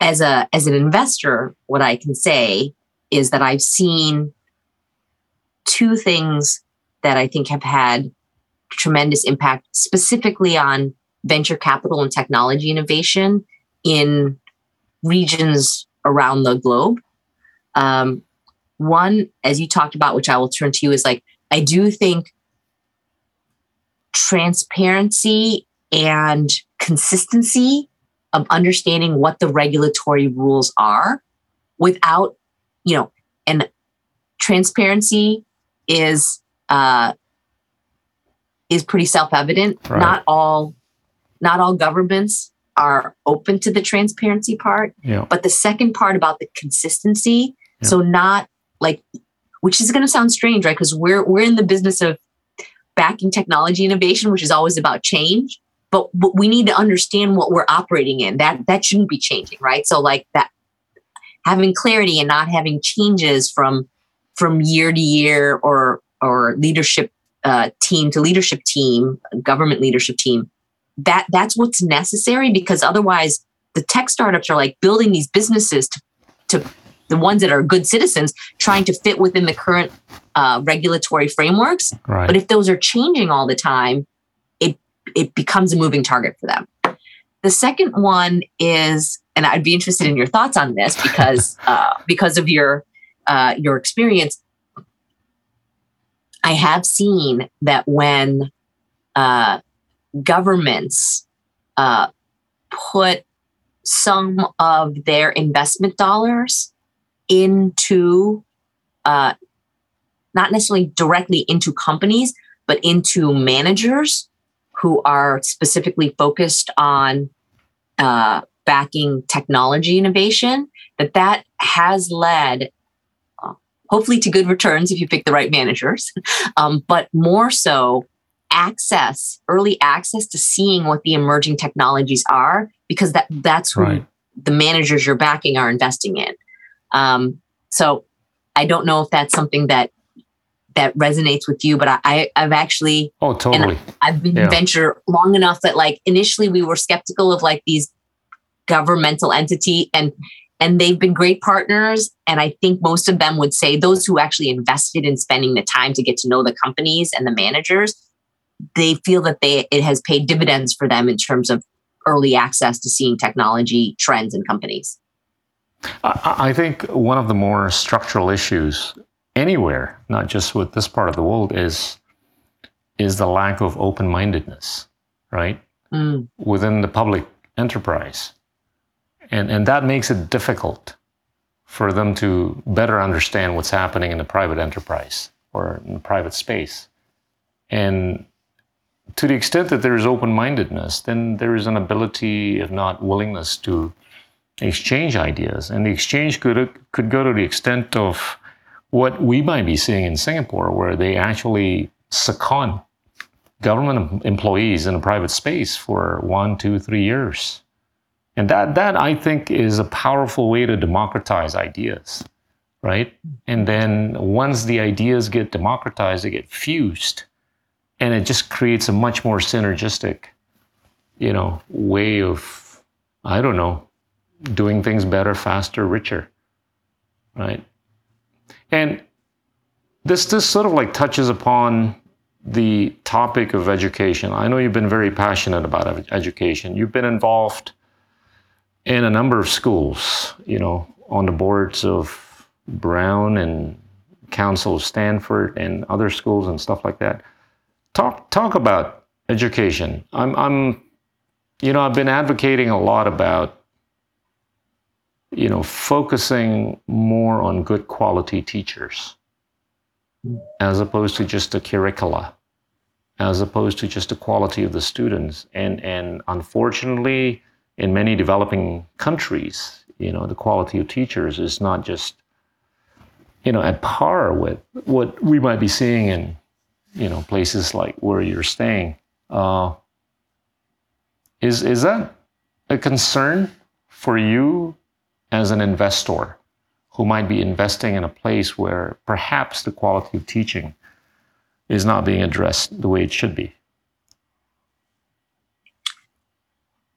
As a as an investor, what I can say is that I've seen two things that I think have had tremendous impact, specifically on venture capital and technology innovation in regions around the globe. Um, one, as you talked about, which I will turn to you, is like I do think transparency and consistency of understanding what the regulatory rules are without, you know, and transparency is uh, is pretty self-evident. Right. Not all not all governments are open to the transparency part. Yeah. But the second part about the consistency, Yeah. so not like which is going to sound strange, right? Because we're we're in the business of backing technology innovation, which is always about change. But, but we need to understand what we're operating in. That that shouldn't be changing, right? So like that having clarity and not having changes from from year to year or or leadership uh, team to leadership team, government leadership team. That that's what's necessary because otherwise the tech startups are like building these businesses to to the ones that are good citizens trying to fit within the current uh, regulatory frameworks. Right. But if those are changing all the time, it it becomes a moving target for them. The second one is, and I'd be interested in your thoughts on this because uh, because of your uh, your experience. I have seen that when uh, governments uh, put some of their investment dollars into uh, not necessarily directly into companies, but into managers who are specifically focused on uh, backing technology innovation, that that has led hopefully to good returns if you pick the right managers, um, but more so access, early access to seeing what the emerging technologies are, because that that's Right. the managers you're backing are investing in. Um, so I don't know if that's something that that resonates with you, but I, I I've actually Oh, totally. I've been Yeah. venture long enough that like initially we were skeptical of like these governmental entity and and they've been great partners and I think most of them would say those who actually invested in spending the time to get to know the companies and the managers they feel that they it has paid dividends for them in terms of early access to seeing technology trends in companies. I, I think one of the more structural issues anywhere, not just with this part of the world, is is the lack of open-mindedness, right, Mm, within the public enterprise, and and that makes it difficult for them to better understand what's happening in the private enterprise or in the private space, and to the extent that there is open-mindedness, then there is an ability, if not willingness, to exchange ideas, and the exchange could could go to the extent of what we might be seeing in Singapore, where they actually second government employees in a private space for one, two, three years, and that that I think is a powerful way to democratize ideas, right? And then once the ideas get democratized, they get fused, and it just creates a much more synergistic, you know, way of I don't know doing things better, faster, richer, right? And this this sort of like touches upon the topic of education. I know you've been very passionate about ed- education. You've been involved in a number of schools, you know, on the boards of Brown and Council of Stanford and other schools and stuff like that. Talk talk about education. I'm I'm you know, I've been advocating a lot about you know, focusing more on good quality teachers as opposed to just the curricula, as opposed to just the quality of the students. And and unfortunately, in many developing countries, you know, the quality of teachers is not just you know at par with what we might be seeing in you know places like where you're staying. Uh, is is that a concern for you as an investor who might be investing in a place where perhaps the quality of teaching is not being addressed the way it should be.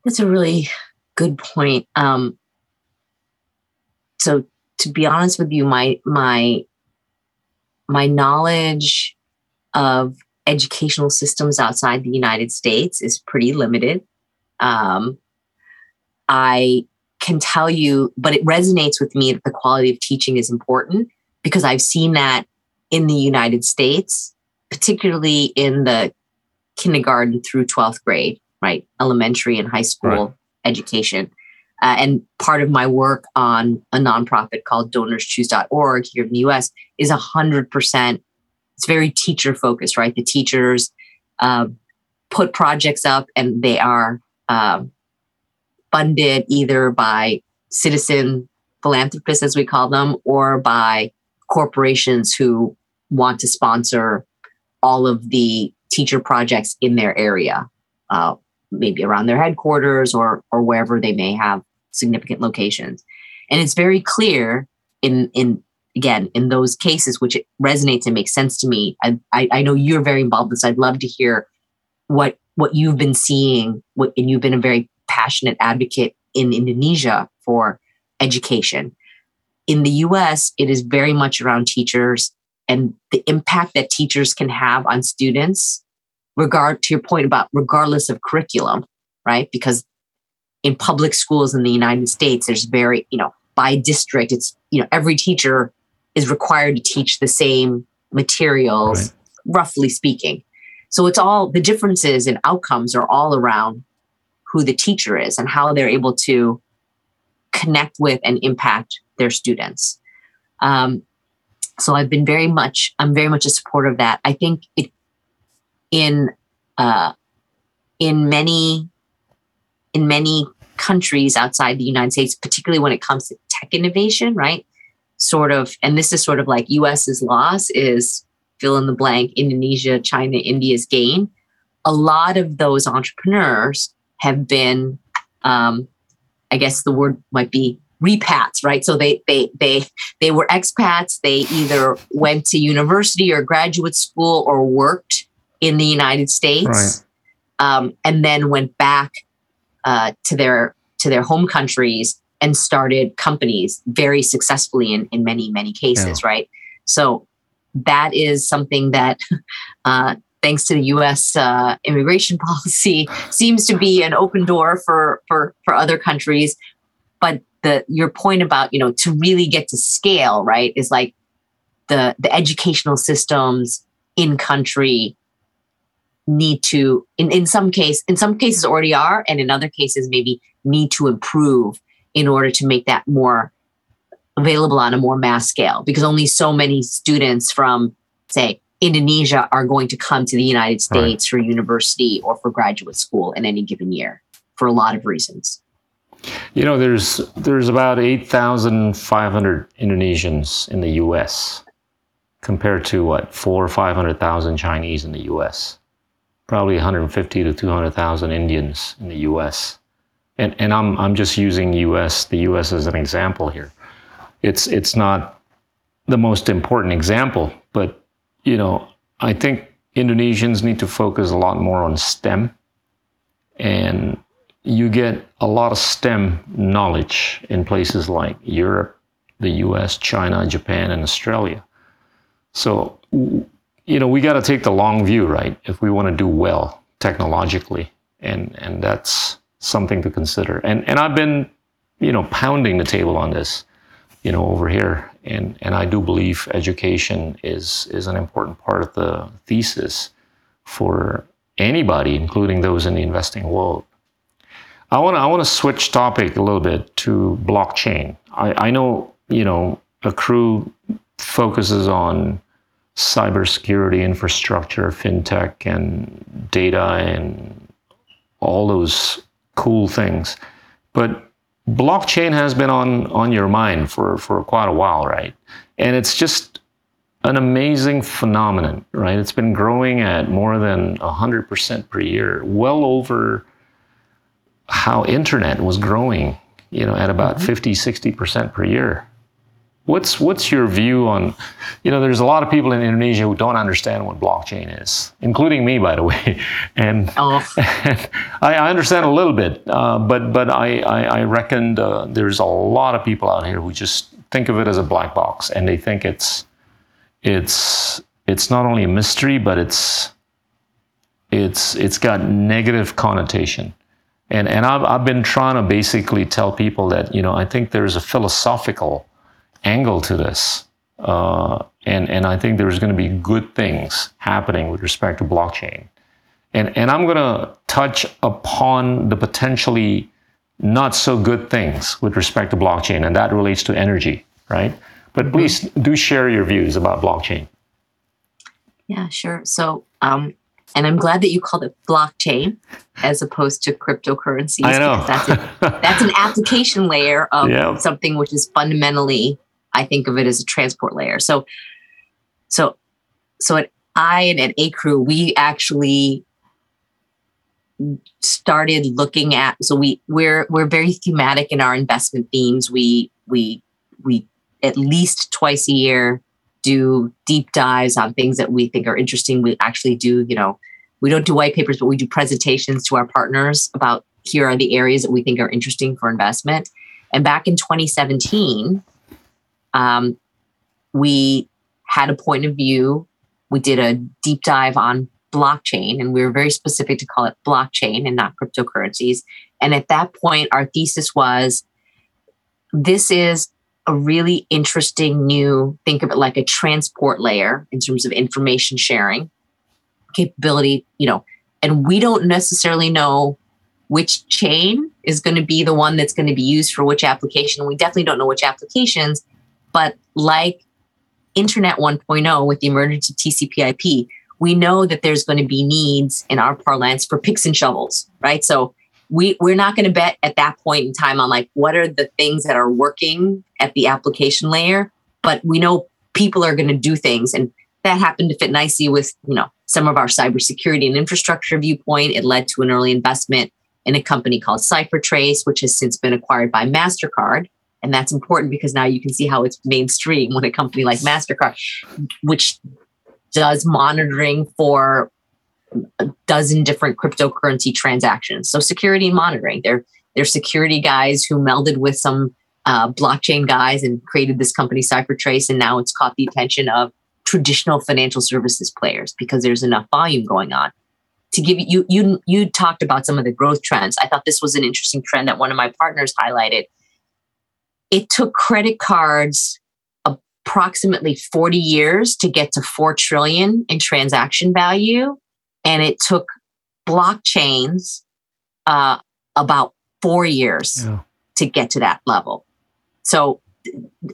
That's a really good point. Um, so to be honest with you, my my my knowledge of educational systems outside the United States is pretty limited. Um, I can tell you, but it resonates with me that the quality of teaching is important. because I've seen that in the United States, particularly in the kindergarten through 12th grade, right? Elementary and high school right. education. Uh, and part of my work on a nonprofit called donorschoose.org here in the US is 100%, it's very teacher focused, right? The teachers uh, put projects up and they are uh, funded either by citizen philanthropists, as we call them, or by corporations who want to sponsor all of the teacher projects in their area, uh, maybe around their headquarters or or wherever they may have significant locations. And it's very clear in in again in those cases which it resonates and makes sense to me. I, I, I know you're very involved in this. I'd love to hear what what you've been seeing. What and you've been a very passionate advocate in Indonesia for education. In the US, it is very much around teachers and the impact that teachers can have on students, regard to your point about regardless of curriculum, right? Because in public schools in the United States, there's very, you know, by district, it's, you know, every teacher is required to teach the same materials, right. roughly speaking. So it's all the differences in outcomes are all around who the teacher is and how they're able to connect with and impact their students. Um, so I've been very much, I'm very much a supporter of that. I think it in uh, in many in many countries outside the United States, particularly when it comes to tech innovation, right? Sort of, and this is sort of like US's loss is fill in the blank, Indonesia, China, India's gain. A lot of those entrepreneurs have been, um, I guess the word might be repats, right? So they they they they were expats. They either went to university or graduate school or worked in the United States, right. um, and then went back uh, to their to their home countries and started companies very successfully in in many many cases, yeah. right? So that is something that. [LAUGHS] Uh, thanks to the U.S. Uh, immigration [LAUGHS] policy, seems to be an open door for for for other countries. But the your point about you know to really get to scale, right, is like the the educational systems in country need to in, in some case in some cases already are and in other cases maybe need to improve in order to make that more available on a more mass scale because only so many students from say Indonesia are going to come to the United States right. for university or for graduate school in any given year for a lot of reasons. You know, there's there's about 8,500 Indonesians in the US compared to what, 4 or 500,000 Chinese in the US. Probably 150 to 200,000 Indians in the US. And and I'm I'm just using US the US as an example here. It's it's not the most important example, but you know, I think Indonesians need to focus a lot more on STEM and you get a lot of STEM knowledge in places like Europe, the US, China, Japan, and Australia. So, you know, we got to take the long view, right? If we want to do well technologically. And, and that's something to consider. And, and I've been, you know, pounding the table on this, you know, over here. And, and I do believe education is, is an important part of the thesis for anybody, including those in the investing world. I want to I want to switch topic a little bit to blockchain. I, I know you know Acrew focuses on cybersecurity infrastructure, fintech, and data, and all those cool things. But blockchain has been on on your mind for for quite a while, right? And it's just an amazing phenomenon, right? It's been growing at more than 100% per year, well over how internet was growing, you know, at about mm-hmm. 50, 60% per year. What's what's your view on, you know, there's a lot of people in Indonesia who don't understand what blockchain is, including me, by the way, [LAUGHS] and, oh. and [LAUGHS] I, I, understand a little bit, uh, but but I I, I reckon uh, there's a lot of people out here who just think of it as a black box, and they think it's it's it's not only a mystery, but it's it's it's got negative connotation and and I've, I've been trying to basically tell people that you know I think there's a philosophical angle to this uh, and and I think there's going to be good things happening with respect to blockchain, and and I'm going to touch upon the potentially not so good things with respect to blockchain, and that relates to energy, right? But mm-hmm. please do share your views about blockchain. Yeah, sure. So, um, and I'm glad that you called it blockchain as opposed to cryptocurrencies. I know that's, a, that's an [LAUGHS] application layer of yeah. something which is fundamentally, I think of it as a transport layer. So, so, so at I and at Acrew, we actually started looking at. So we we're we're very thematic in our investment themes. We we we at least twice a year do deep dives on things that we think are interesting. We actually do, you know, we don't do white papers, but we do presentations to our partners about here are the areas that we think are interesting for investment. And back in 2017, um, we had a point of view. We did a deep dive on blockchain, and we were very specific to call it blockchain and not cryptocurrencies. And at that point, our thesis was this is a really interesting new, think of it like a transport layer in terms of information sharing capability, you know, and we don't necessarily know which chain is going to be the one that's going to be used for which application. We definitely don't know which applications, but like Internet 1.0 with the emergence of TCP/IP, we know that there's going to be needs in our parlance for picks and shovels, right? So we we're not going to bet at that point in time on like what are the things that are working at the application layer, but we know people are going to do things and that happened to fit nicely with, you know, some of our cybersecurity and infrastructure viewpoint. It led to an early investment in a company called CipherTrace, which has since been acquired by MasterCard. And that's important because now you can see how it's mainstream when a company like MasterCard, which does monitoring for a dozen different cryptocurrency transactions. So security and monitoring. They're they're security guys who melded with some uh, blockchain guys and created this company CipherTrace, and now it's caught the attention of traditional financial services players because there's enough volume going on. To give you you you talked about some of the growth trends. I thought this was an interesting trend that one of my partners highlighted. It took credit cards approximately 40 years to get to 4 trillion in transaction value. And it took blockchains uh, about four years yeah. to get to that level. So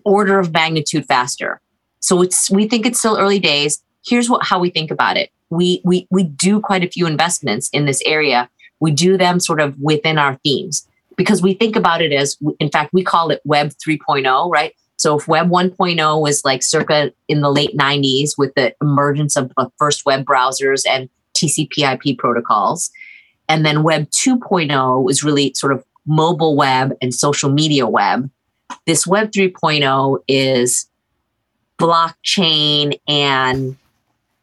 order of magnitude faster. So it's we think it's still early days. Here's what how we think about it. We we we do quite a few investments in this area. We do them sort of within our themes because we think about it as in fact we call it web 3.0 right so if Web 1.0 was like circa in the late 90s with the emergence of the first web browsers and TCP/IP protocols, and then Web 2.0 was really sort of mobile web and social media web. This Web 3.0 is blockchain and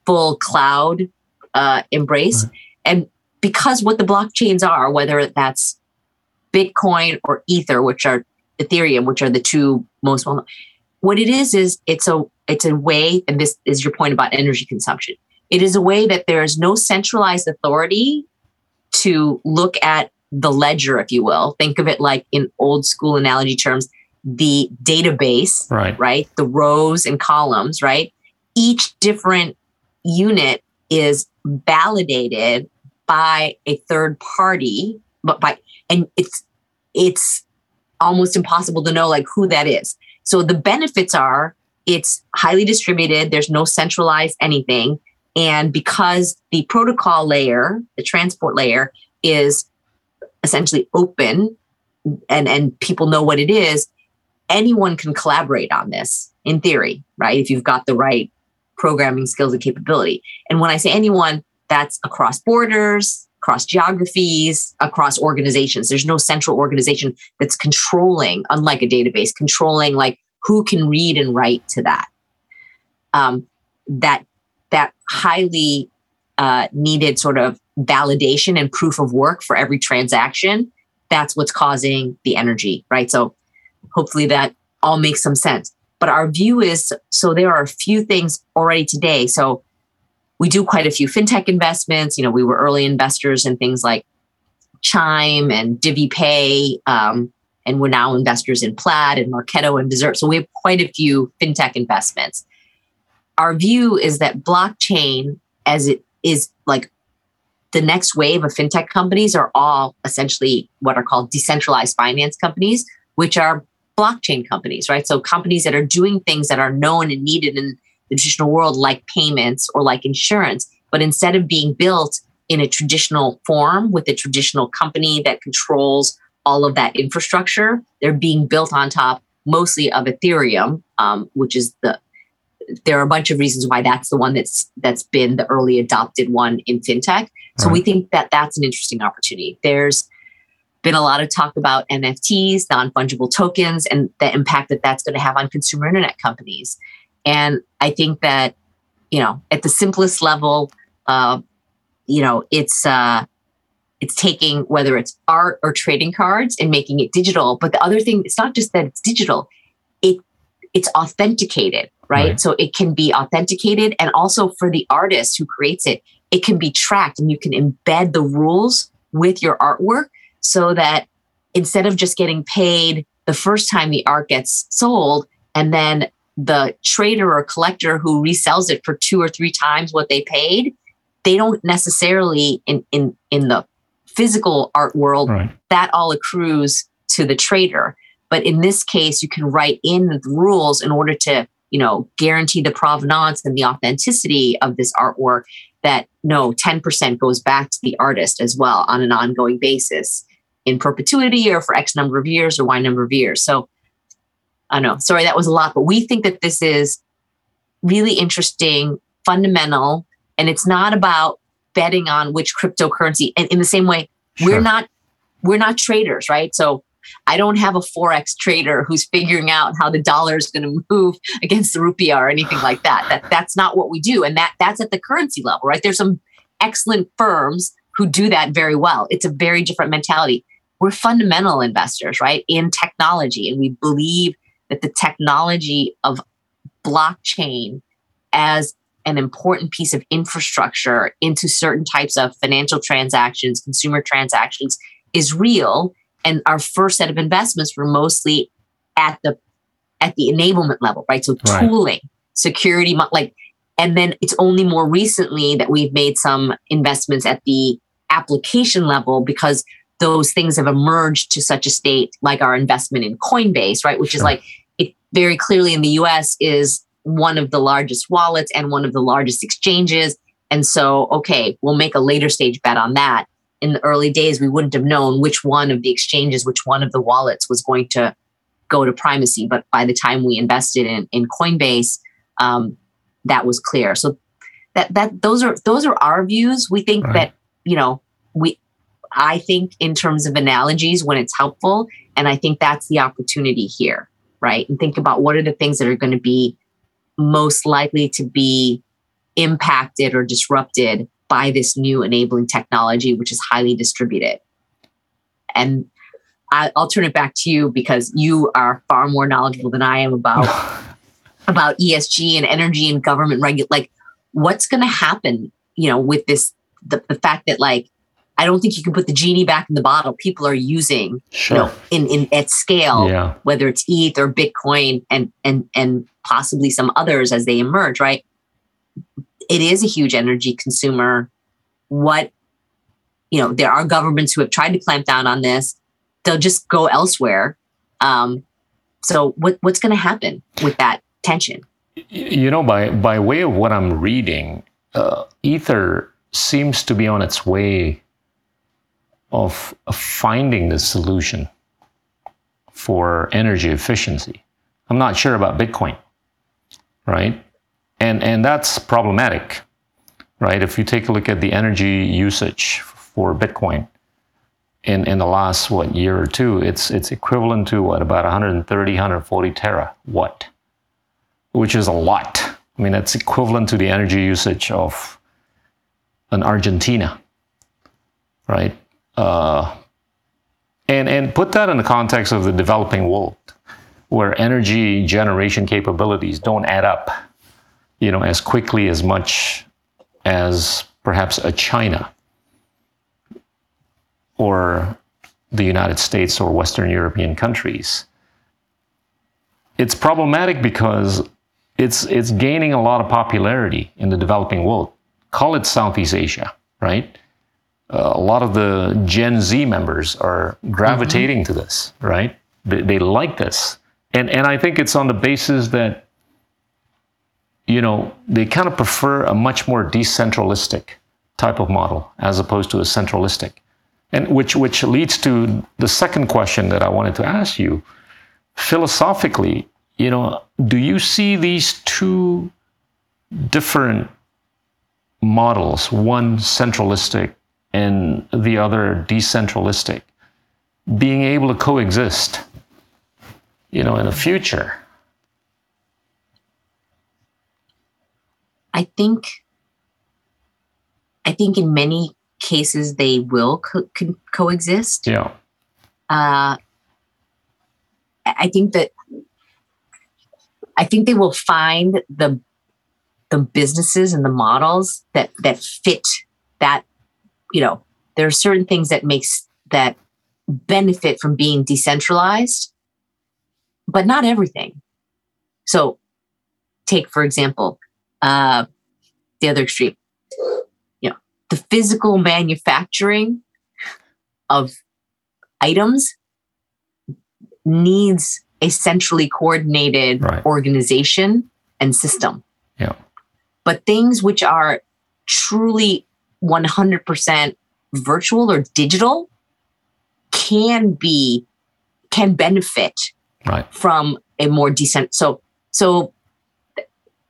full cloud uh, embrace. Right. And because what the blockchains are, whether that's Bitcoin or Ether, which are Ethereum, which are the two most well known. What it is is it's a it's a way, and this is your point about energy consumption. It is a way that there is no centralized authority to look at the ledger, if you will. Think of it like in old school analogy terms, the database, right? Right, the rows and columns, right? Each different unit is validated by a third party, but by and it's it's almost impossible to know like who that is. So the benefits are it's highly distributed, there's no centralized anything. And because the protocol layer, the transport layer, is essentially open and, and people know what it is, anyone can collaborate on this in theory, right? If you've got the right programming skills and capability. And when I say anyone, that's across borders, across geographies, across organizations. There's no central organization that's controlling, unlike a database, controlling like who can read and write to that. Um, that that highly uh, needed sort of validation and proof of work for every transaction. That's what's causing the energy, right? So hopefully that all makes some sense. But our view is so there are a few things already today. So we do quite a few fintech investments. You know, we were early investors in things like Chime and DiviPay. Um, and we're now investors in Plaid and Marqeta and Desert. So we have quite a few fintech investments. Our view is that blockchain, as it is like the next wave of fintech companies, are all essentially what are called decentralized finance companies, which are blockchain companies, right? So companies that are doing things that are known and needed in the traditional world, like payments or like insurance, but instead of being built in a traditional form with a traditional company that controls all of that infrastructure. They're being built on top mostly of Ethereum, um, which is the there are a bunch of reasons why that's the one that's that's been the early adopted one in fintech. So right. we think that that's an interesting opportunity. There's been a lot of talk about NFTs, non fungible tokens, and the impact that that's going to have on consumer internet companies. And I think that you know at the simplest level, uh, you know it's uh, it's taking whether it's art or trading cards and making it digital but the other thing it's not just that it's digital it it's authenticated right? right? so it can be authenticated and also for the artist who creates it it can be tracked and you can embed the rules with your artwork so that instead of just getting paid the first time the art gets sold and then the trader or collector who resells it for two or three times what they paid they don't necessarily in in in the physical art world, right. that all accrues to the trader. But in this case, you can write in the rules in order to, you know, guarantee the provenance and the authenticity of this artwork that no, 10% goes back to the artist as well on an ongoing basis in perpetuity or for X number of years or Y number of years. So I know, sorry, that was a lot, but we think that this is really interesting, fundamental, and it's not about betting on which cryptocurrency. And in the same way, sure. we're not we're not traders, right? So I don't have a forex trader who's figuring out how the dollar is going to move [LAUGHS] against the rupiah or anything like that. That that's not what we do, and that that's at the currency level, right? There's some excellent firms who do that very well. It's a very different mentality. We're fundamental investors, right, in technology, and we believe that the technology of blockchain as an important piece of infrastructure into certain types of financial transactions, consumer transactions is real. And our first set of investments were mostly at the at the enablement level, right? So right. tooling, security, like, and then it's only more recently that we've made some investments at the application level because those things have emerged to such a state, like our investment in Coinbase, right? Which sure. is like very clearly in the US is one of the largest wallets and one of the largest exchanges. And so, okay, we'll make a later stage bet on that. In the early days, we wouldn't have known which one of the exchanges, which one of the wallets was going to go to primacy. But by the time we invested in, in Coinbase, um, that was clear. So that that those are those are our views. We think right. that you know we I think in terms of analogies when it's helpful, and I think that's the opportunity here, right? And think about what are the things that are going to be most likely to be impacted or disrupted by this new enabling technology, which is highly distributed. And I, will turn it back to you because you are far more knowledgeable than I am about [LAUGHS] about ESG and energy and government regu Like, what's going to happen? You know, with this the, the fact that like I don't think you can put the genie back in the bottle. People are using, sure. you know, in, in at scale, yeah. whether it's ETH or Bitcoin and and and possibly some others as they emerge, right? It is a huge energy consumer. What, you know, there are governments who have tried to clamp down on this. They'll just go elsewhere. Um, so what what's going to happen with that tension? You know, by by way of what I'm reading, uh, Ether seems to be on its way of, finding the solution for energy efficiency. I'm not sure about Bitcoin, right? And and that's problematic, right? If you take a look at the energy usage for Bitcoin in, in the last what year or two, it's it's equivalent to what about 130, 140 tera terawatt, which is a lot. I mean, that's equivalent to the energy usage of an Argentina, right? Uh, and, and put that in the context of the developing world, where energy generation capabilities don't add up, you know, as quickly as much as perhaps a China or the United States or Western European countries. It's problematic because it's it's gaining a lot of popularity in the developing world. Call it Southeast Asia, right? Uh, a lot of the Gen Z members are gravitating mm-hmm. to this, right? They, they like this, and and I think it's on the basis that you know they kind of prefer a much more decentralistic type of model as opposed to a centralistic, and which which leads to the second question that I wanted to ask you philosophically you know, do you see these two different models, one centralistic and the other decentralistic, being able to coexist, you know, in the future? I think, I think in many cases they will co- co- coexist. Yeah. Uh, I think that I think they will find the the businesses and the models that that fit that you know there are certain things that makes that benefit from being decentralized but not everything so take for example uh the other extreme you know the physical manufacturing of items needs a centrally coordinated right. organization and system. Yeah. But things which are truly 100% virtual or digital can be can benefit right. from a more decent so so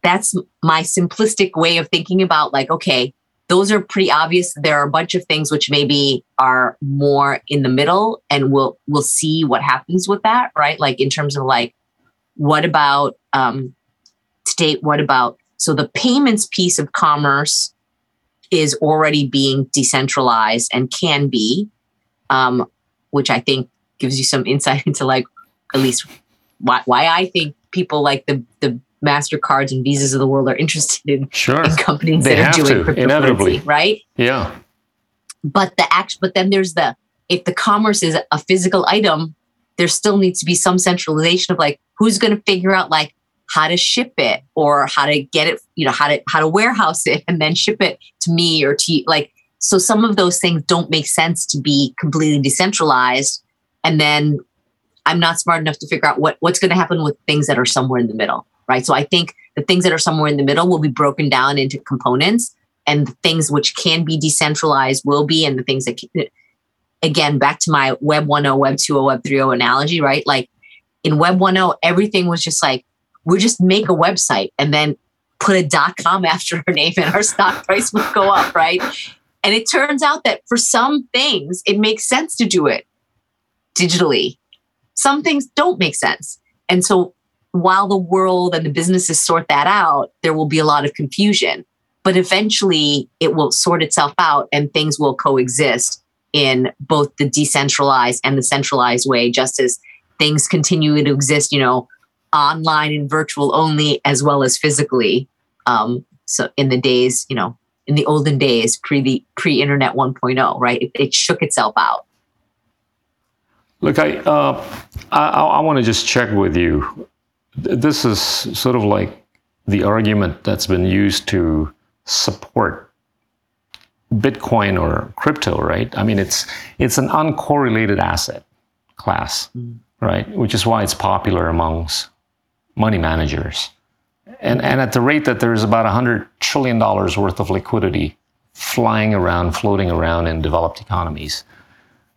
that's my simplistic way of thinking about like okay those are pretty obvious. There are a bunch of things which maybe are more in the middle, and we'll we'll see what happens with that, right? Like in terms of like, what about um, state? What about so the payments piece of commerce is already being decentralized and can be, um, which I think gives you some insight [LAUGHS] into like at least why, why I think people like the the Mastercards and Visas of the world are interested in, sure. in companies they that are doing to, inevitably, right? Yeah. But the act, but then there's the if the commerce is a physical item, there still needs to be some centralization of like who's going to figure out like how to ship it or how to get it, you know, how to how to warehouse it and then ship it to me or to like. So some of those things don't make sense to be completely decentralized, and then I'm not smart enough to figure out what what's going to happen with things that are somewhere in the middle right? So I think the things that are somewhere in the middle will be broken down into components and the things which can be decentralized will be and the things that can, again back to my web 1.0 web 2.0 web 3.0 analogy right like in web 1.0 everything was just like we just make a website and then put a dot com [LAUGHS] after our name and our stock price would go up right? And it turns out that for some things it makes sense to do it digitally. Some things don't make sense. And so while the world and the businesses sort that out, there will be a lot of confusion. But eventually it will sort itself out and things will coexist in both the decentralized and the centralized way, just as things continue to exist, you know, online and virtual only as well as physically. Um, so in the days, you know, in the olden days, pre the pre-internet 1.0, right? It, it shook itself out. Look, I uh, I, I want to just check with you this is sort of like the argument that's been used to support Bitcoin or crypto, right? I mean, it's it's an uncorrelated asset class, mm. right? Which is why it's popular amongst money managers. And and at the rate that there's about hundred trillion dollars worth of liquidity flying around, floating around in developed economies,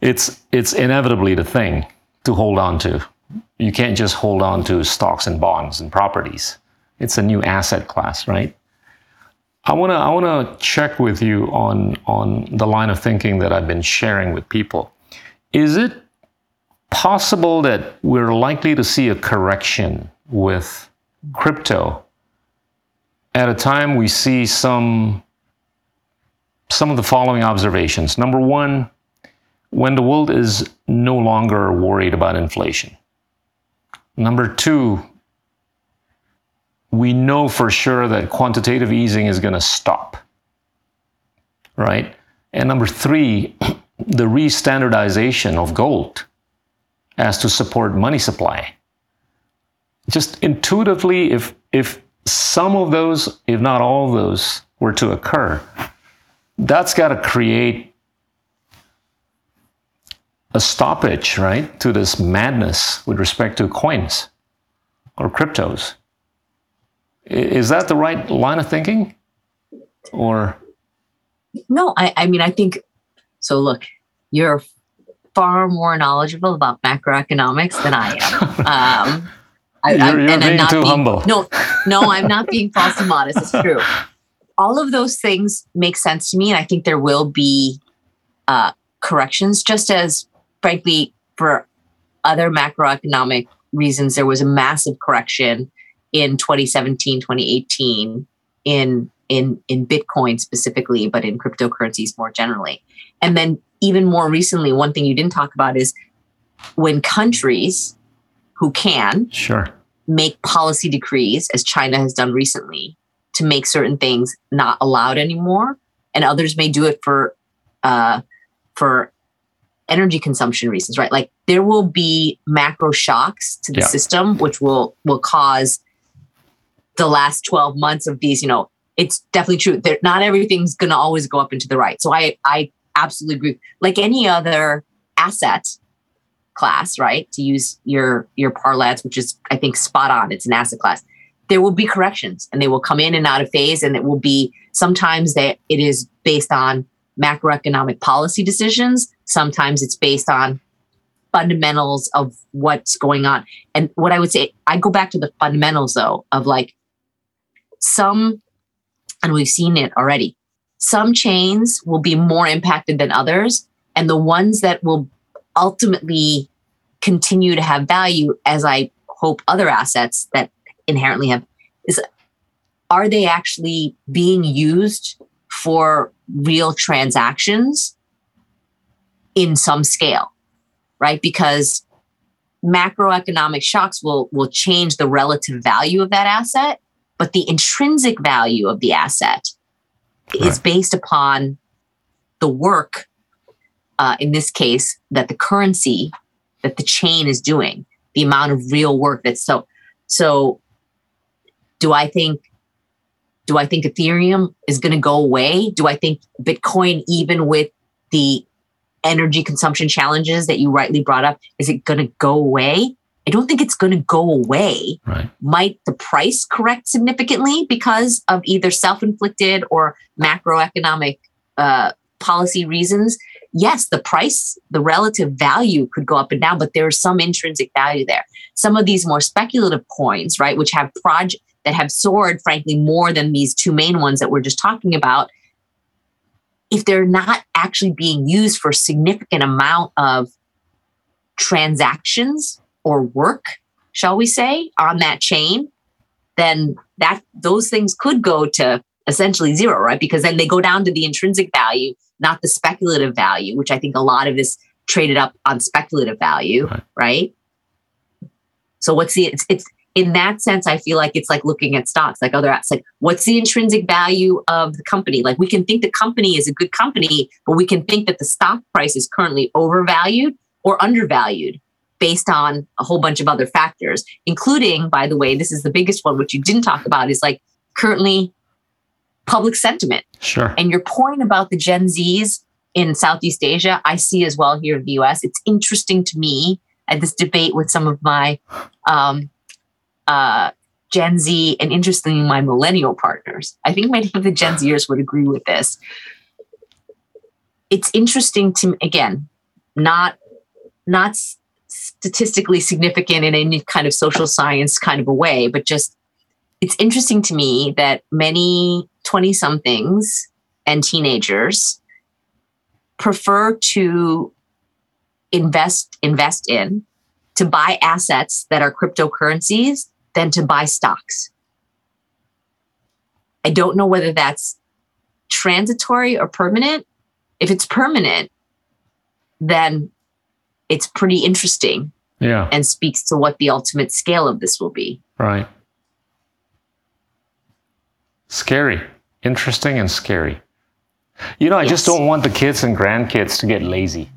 it's it's inevitably the thing to hold on to you can't just hold on to stocks and bonds and properties. It's a new asset class, right? I want to I want to check with you on on the line of thinking that I've been sharing with people. Is it possible that we're likely to see a correction with crypto at a time we see some some of the following observations. Number 1, when the world is no longer worried about inflation. Number two, we know for sure that quantitative easing is going to stop, right? And number three, [CLEARS THROAT] the re-standardization of gold as to support money supply. Just intuitively, if if some of those, if not all of those, were to occur, that's got to create a stoppage, right, to this madness with respect to coins or cryptos. Is that the right line of thinking? Or no, I, I mean, I think so. Look, you're far more knowledgeable about macroeconomics than I am. [LAUGHS] Um, I, you're, you're and being I'm not too being, humble. No, no, [LAUGHS] I'm not being false and modest. It's true. All of those things make sense to me, and I think there will be uh, corrections, just as, frankly, for other macroeconomic reasons, there was a massive correction in 2017, 2018 in in in Bitcoin specifically, but in cryptocurrencies more generally. And then even more recently, one thing you didn't talk about is when countries who can sure make policy decrees, as China has done recently, to make certain things not allowed anymore, and others may do it for uh, for energy consumption reasons, right? Like there will be macro shocks to the yeah. system, which will will cause the last 12 months of these, you know, it's definitely true that not everything's going to always go up into the right. So I, I absolutely agree. Like any other asset class, right? To use your, your parlance, which is, I think, spot on. It's an asset class. There will be corrections and they will come in and out of phase. And it will be sometimes that it is based on macroeconomic policy decisions. Sometimes it's based on fundamentals of what's going on. And what I would say, I go back to the fundamentals though, of like some and we've seen it already. Some chains will be more impacted than others, and the ones that will ultimately continue to have value, as I hope other assets that inherently have, is are they actually being used for real transactions in some scale, right? Because macroeconomic shocks will will change the relative value of that asset but the intrinsic value of the asset right. is based upon the work, uh, in this case, that the currency that the chain is doing, the amount of real work that's so. So, do I think? Do I think Ethereum is going to go away? Do I think Bitcoin, even with the energy consumption challenges that you rightly brought up, is it going to go away? I don't think it's going to go away. Right. Might the price correct significantly because of either self inflicted or macroeconomic uh, policy reasons? Yes, the price, the relative value could go up and down, but there's some intrinsic value there. Some of these more speculative coins, right, which have project that have soared, frankly, more than these two main ones that we're just talking about, if they're not actually being used for significant amount of transactions or work, shall we say, on that chain, then that those things could go to essentially zero, right? Because then they go down to the intrinsic value, not the speculative value, which I think a lot of this traded up on speculative value, right? right? So what's the it's, it's in that sense, I feel like it's like looking at stocks, like other apps. Like, what's the intrinsic value of the company? Like, we can think the company is a good company, but we can think that the stock price is currently overvalued or undervalued based on a whole bunch of other factors, including, by the way, this is the biggest one, which you didn't talk about, is like currently public sentiment. Sure. And your point about the Gen Zs in Southeast Asia, I see as well here in the US. It's interesting to me. at this debate with some of my um, uh, Gen Z and interestingly, my millennial partners. I think many of the Gen Zers would agree with this. It's interesting to again, not not statistically significant in any kind of social science kind of a way, but just it's interesting to me that many 20 somethings and teenagers prefer to invest invest in to buy assets that are cryptocurrencies than to buy stocks. I don't know whether that's transitory or permanent. If it's permanent, then it's pretty interesting yeah. and speaks to what the ultimate scale of this will be. Right. Scary. Interesting and scary. You know, I just don't want the kids and grandkids to get lazy.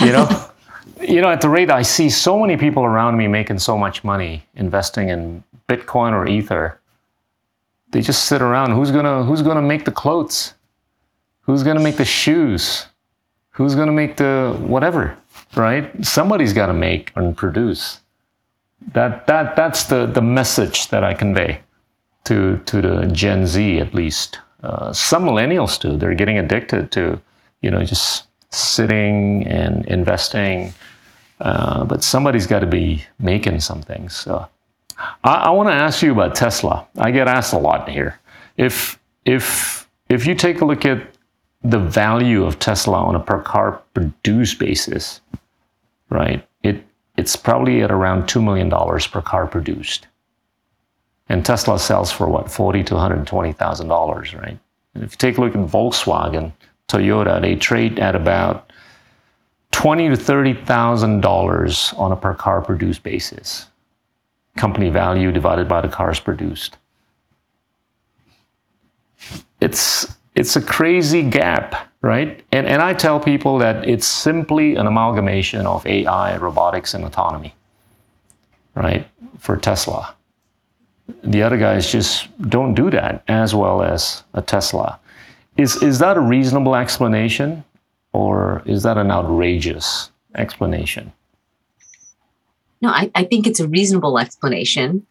You know, [LAUGHS] you know, at the rate I see so many people around me making so much money investing in Bitcoin or Ether, they just sit around. Who's gonna Who's gonna make the clothes? Who's gonna make the shoes? Who's gonna make the whatever? Right? Somebody's got to make and produce. That that that's the the message that I convey to to the Gen Z at least. Uh, some millennials too. They're getting addicted to, you know, just sitting and investing. Uh, but somebody's got to be making some things. So I, I want to ask you about Tesla. I get asked a lot here. If if if you take a look at the value of Tesla on a per car produced basis, right? It it's probably at around two million dollars per car produced and Tesla sells for what forty to one hundred twenty thousand dollars, right? And if you take a look at Volkswagen, Toyota, they trade at about twenty to thirty thousand dollars on a per car produced basis. Company value divided by the cars produced. It's it's a crazy gap, right? And and I tell people that it's simply an amalgamation of AI, robotics, and autonomy, right? For Tesla the other guys just don't do that as well as a Tesla. Is is that a reasonable explanation, or is that an outrageous explanation? No, I, I think it's a reasonable explanation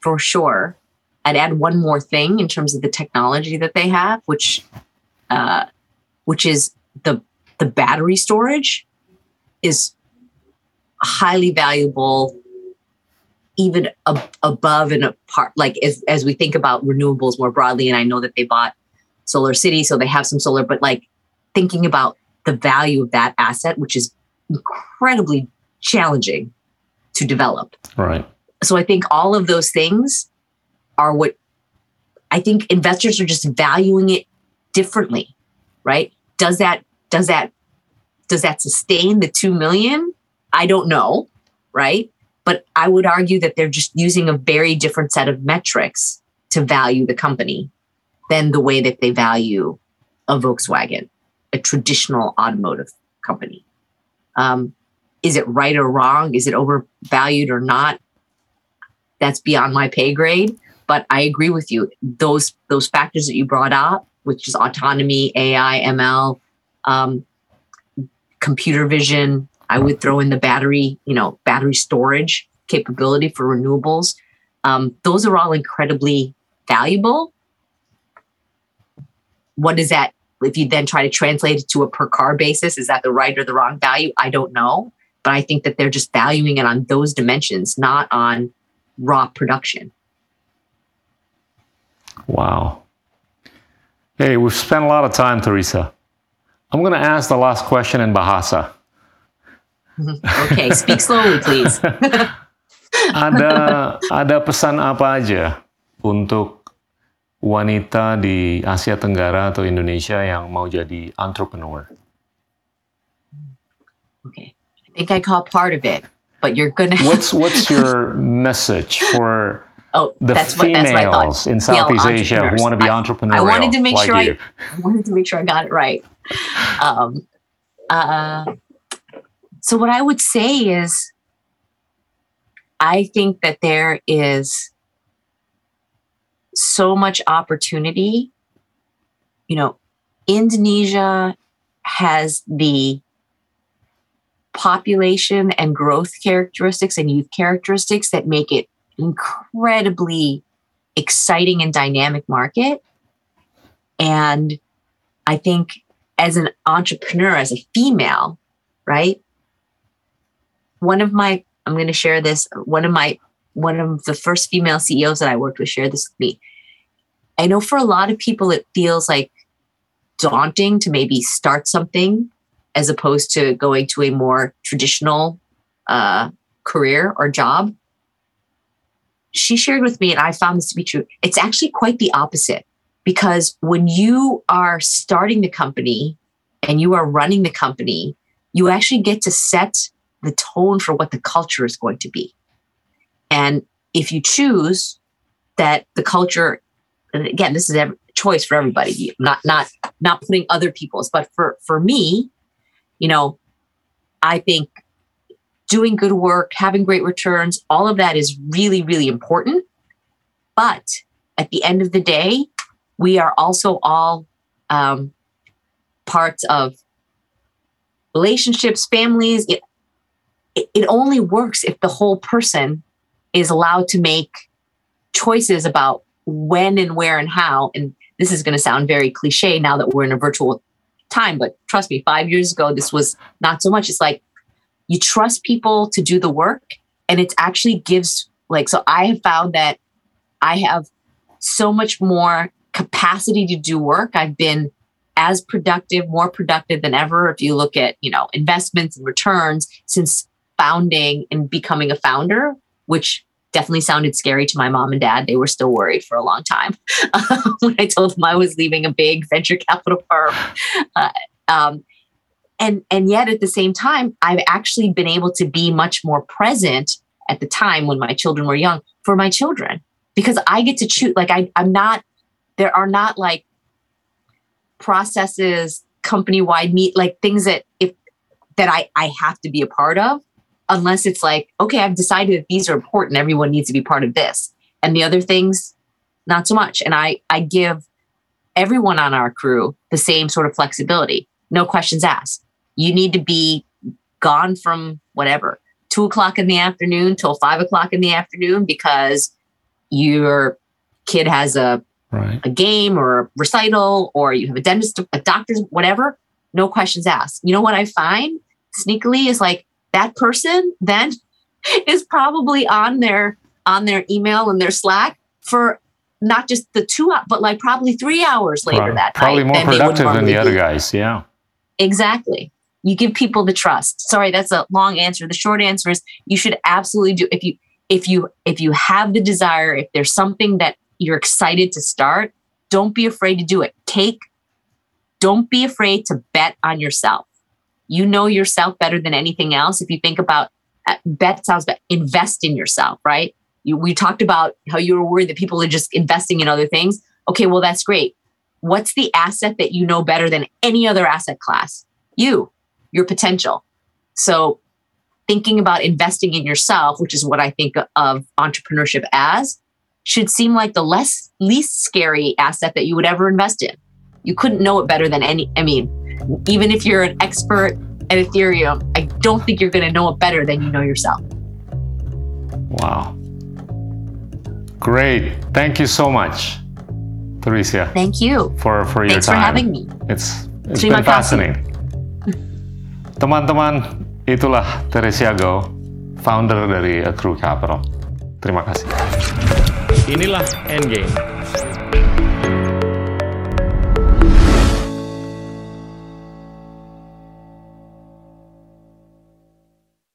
for sure. I'd add one more thing in terms of the technology that they have, which uh, which is the the battery storage is highly valuable even ab- above and apart like as, as we think about renewables more broadly and i know that they bought SolarCity so they have some solar but like thinking about the value of that asset which is incredibly challenging to develop. Right. so i think all of those things are what i think investors are just valuing it differently right? Does that does that does that sustain the 2 million? I don't know right but i would argue that they're just using a very different set of metrics to value the company than the way that they value a volkswagen a traditional automotive company. Um, is it right or wrong? Is it overvalued or not? That's beyond my pay grade but i agree with you. Those those factors that you brought up which is autonomy ai ml um, computer vision i would throw in the battery you know battery storage capability for renewables um, those are all incredibly valuable what is that if you then try to translate it to a per car basis is that the right or the wrong value i don't know but i think that they're just valuing it on those dimensions not on raw production Wow. Hey, we've spent a lot of time, Theresia. I'm going to ask the last question in Bahasa. Okay speak slowly please [LAUGHS] Ada ada pesan apa aja untuk wanita di Asia Tenggara atau Indonesia yang mau jadi entrepreneur? okay i think i caught part of it but you're gonna [LAUGHS] What's what's your message for oh the that's what that's what i females in Southeast Asia who entrepreneurs. want to be I- entrepreneurial? I wanted to make like sure you? I, [LAUGHS] I wanted to make sure I got it right. Um, uh, so what I would say is, I think that there is so much opportunity. You know, Indonesia has the population and growth characteristics and youth characteristics that make it incredibly exciting and dynamic market. And I think as an entrepreneur, as a female, right? One of my, I'm going to share this. One of my, one of the first female CEOs that I worked with shared this with me. I know for a lot of people, it feels like daunting to maybe start something as opposed to going to a more traditional uh, career or job. She shared with me, and I found this to be true. It's actually quite the opposite because when you are starting the company and you are running the company, you actually get to set the tone for what the culture is going to be. And if you choose that the culture, and again, this is ev- choice for everybody. Not not not putting other people's, but for for me, you know, I think doing good work, having great returns, all of that is really really important. But at the end of the day, we are also all um, parts of relationships, families. It, only works if the whole person is allowed to make choices about when and where and how. And this is going to sound very cliche now that we're in a virtual time, but trust me, five years ago, this was not so much. It's like you trust people to do the work, and it actually gives, like, so I have found that I have so much more capacity to do work. I've been as productive, more productive than ever. If you look at, you know, investments and returns since founding and becoming a founder, which definitely sounded scary to my mom and dad. They were still worried for a long time [LAUGHS] when I told them I was leaving a big venture capital firm. [LAUGHS] Uh, um, and and yet at the same time, I've actually been able to be much more present at the time when my children were young for my children because I get to choose. Like I, I'm not. There are not like processes, company wide meet like things that if that I I have to be a part of unless it's like, okay, I've decided that these are important. Everyone needs to be part of this. And the other things, not so much. And I, I give everyone on our crew the same sort of flexibility. No questions asked. You need to be gone from whatever, two o'clock in the afternoon till five o'clock in the afternoon because your kid has a Right. a game or a recital or you have a dentist, a doctor's, whatever, no questions asked. You know what I find sneakily is like that person then [LAUGHS] is probably on their on their email and their Slack for not just the two hours, but like probably three hours later Right. that Probably night more they would productive than the other guys. Yeah. Exactly. You give people the trust. Sorry, that's a long answer. The short answer is you should absolutely do if you if you if you have the desire, if there's something that you're excited to start, don't be afraid to do it. Take don't be afraid to bet on yourself. You know yourself better than anything else. If you think about uh, bet sounds bad, invest in yourself, right? You, we talked about how you were worried that people are just investing in other things. Okay, well that's great. What's the asset that you know better than any other asset class? You, your potential. So thinking about investing in yourself, which is what I think of entrepreneurship as, should seem like the less least scary asset that you would ever invest in. You couldn't know it better than any. I mean, even if you're an expert at Ethereum, I don't think you're going to know it better than you know yourself. Wow. Great. Thank you so much, Theresia, Thank you. for, for your Thanks time. for having me. It's it's Terima been kasih. fascinating. [LAUGHS] Teman-teman, itulah Theresia Gouw, founder dari Acrew Capital. Terima kasih. Inilah Endgame.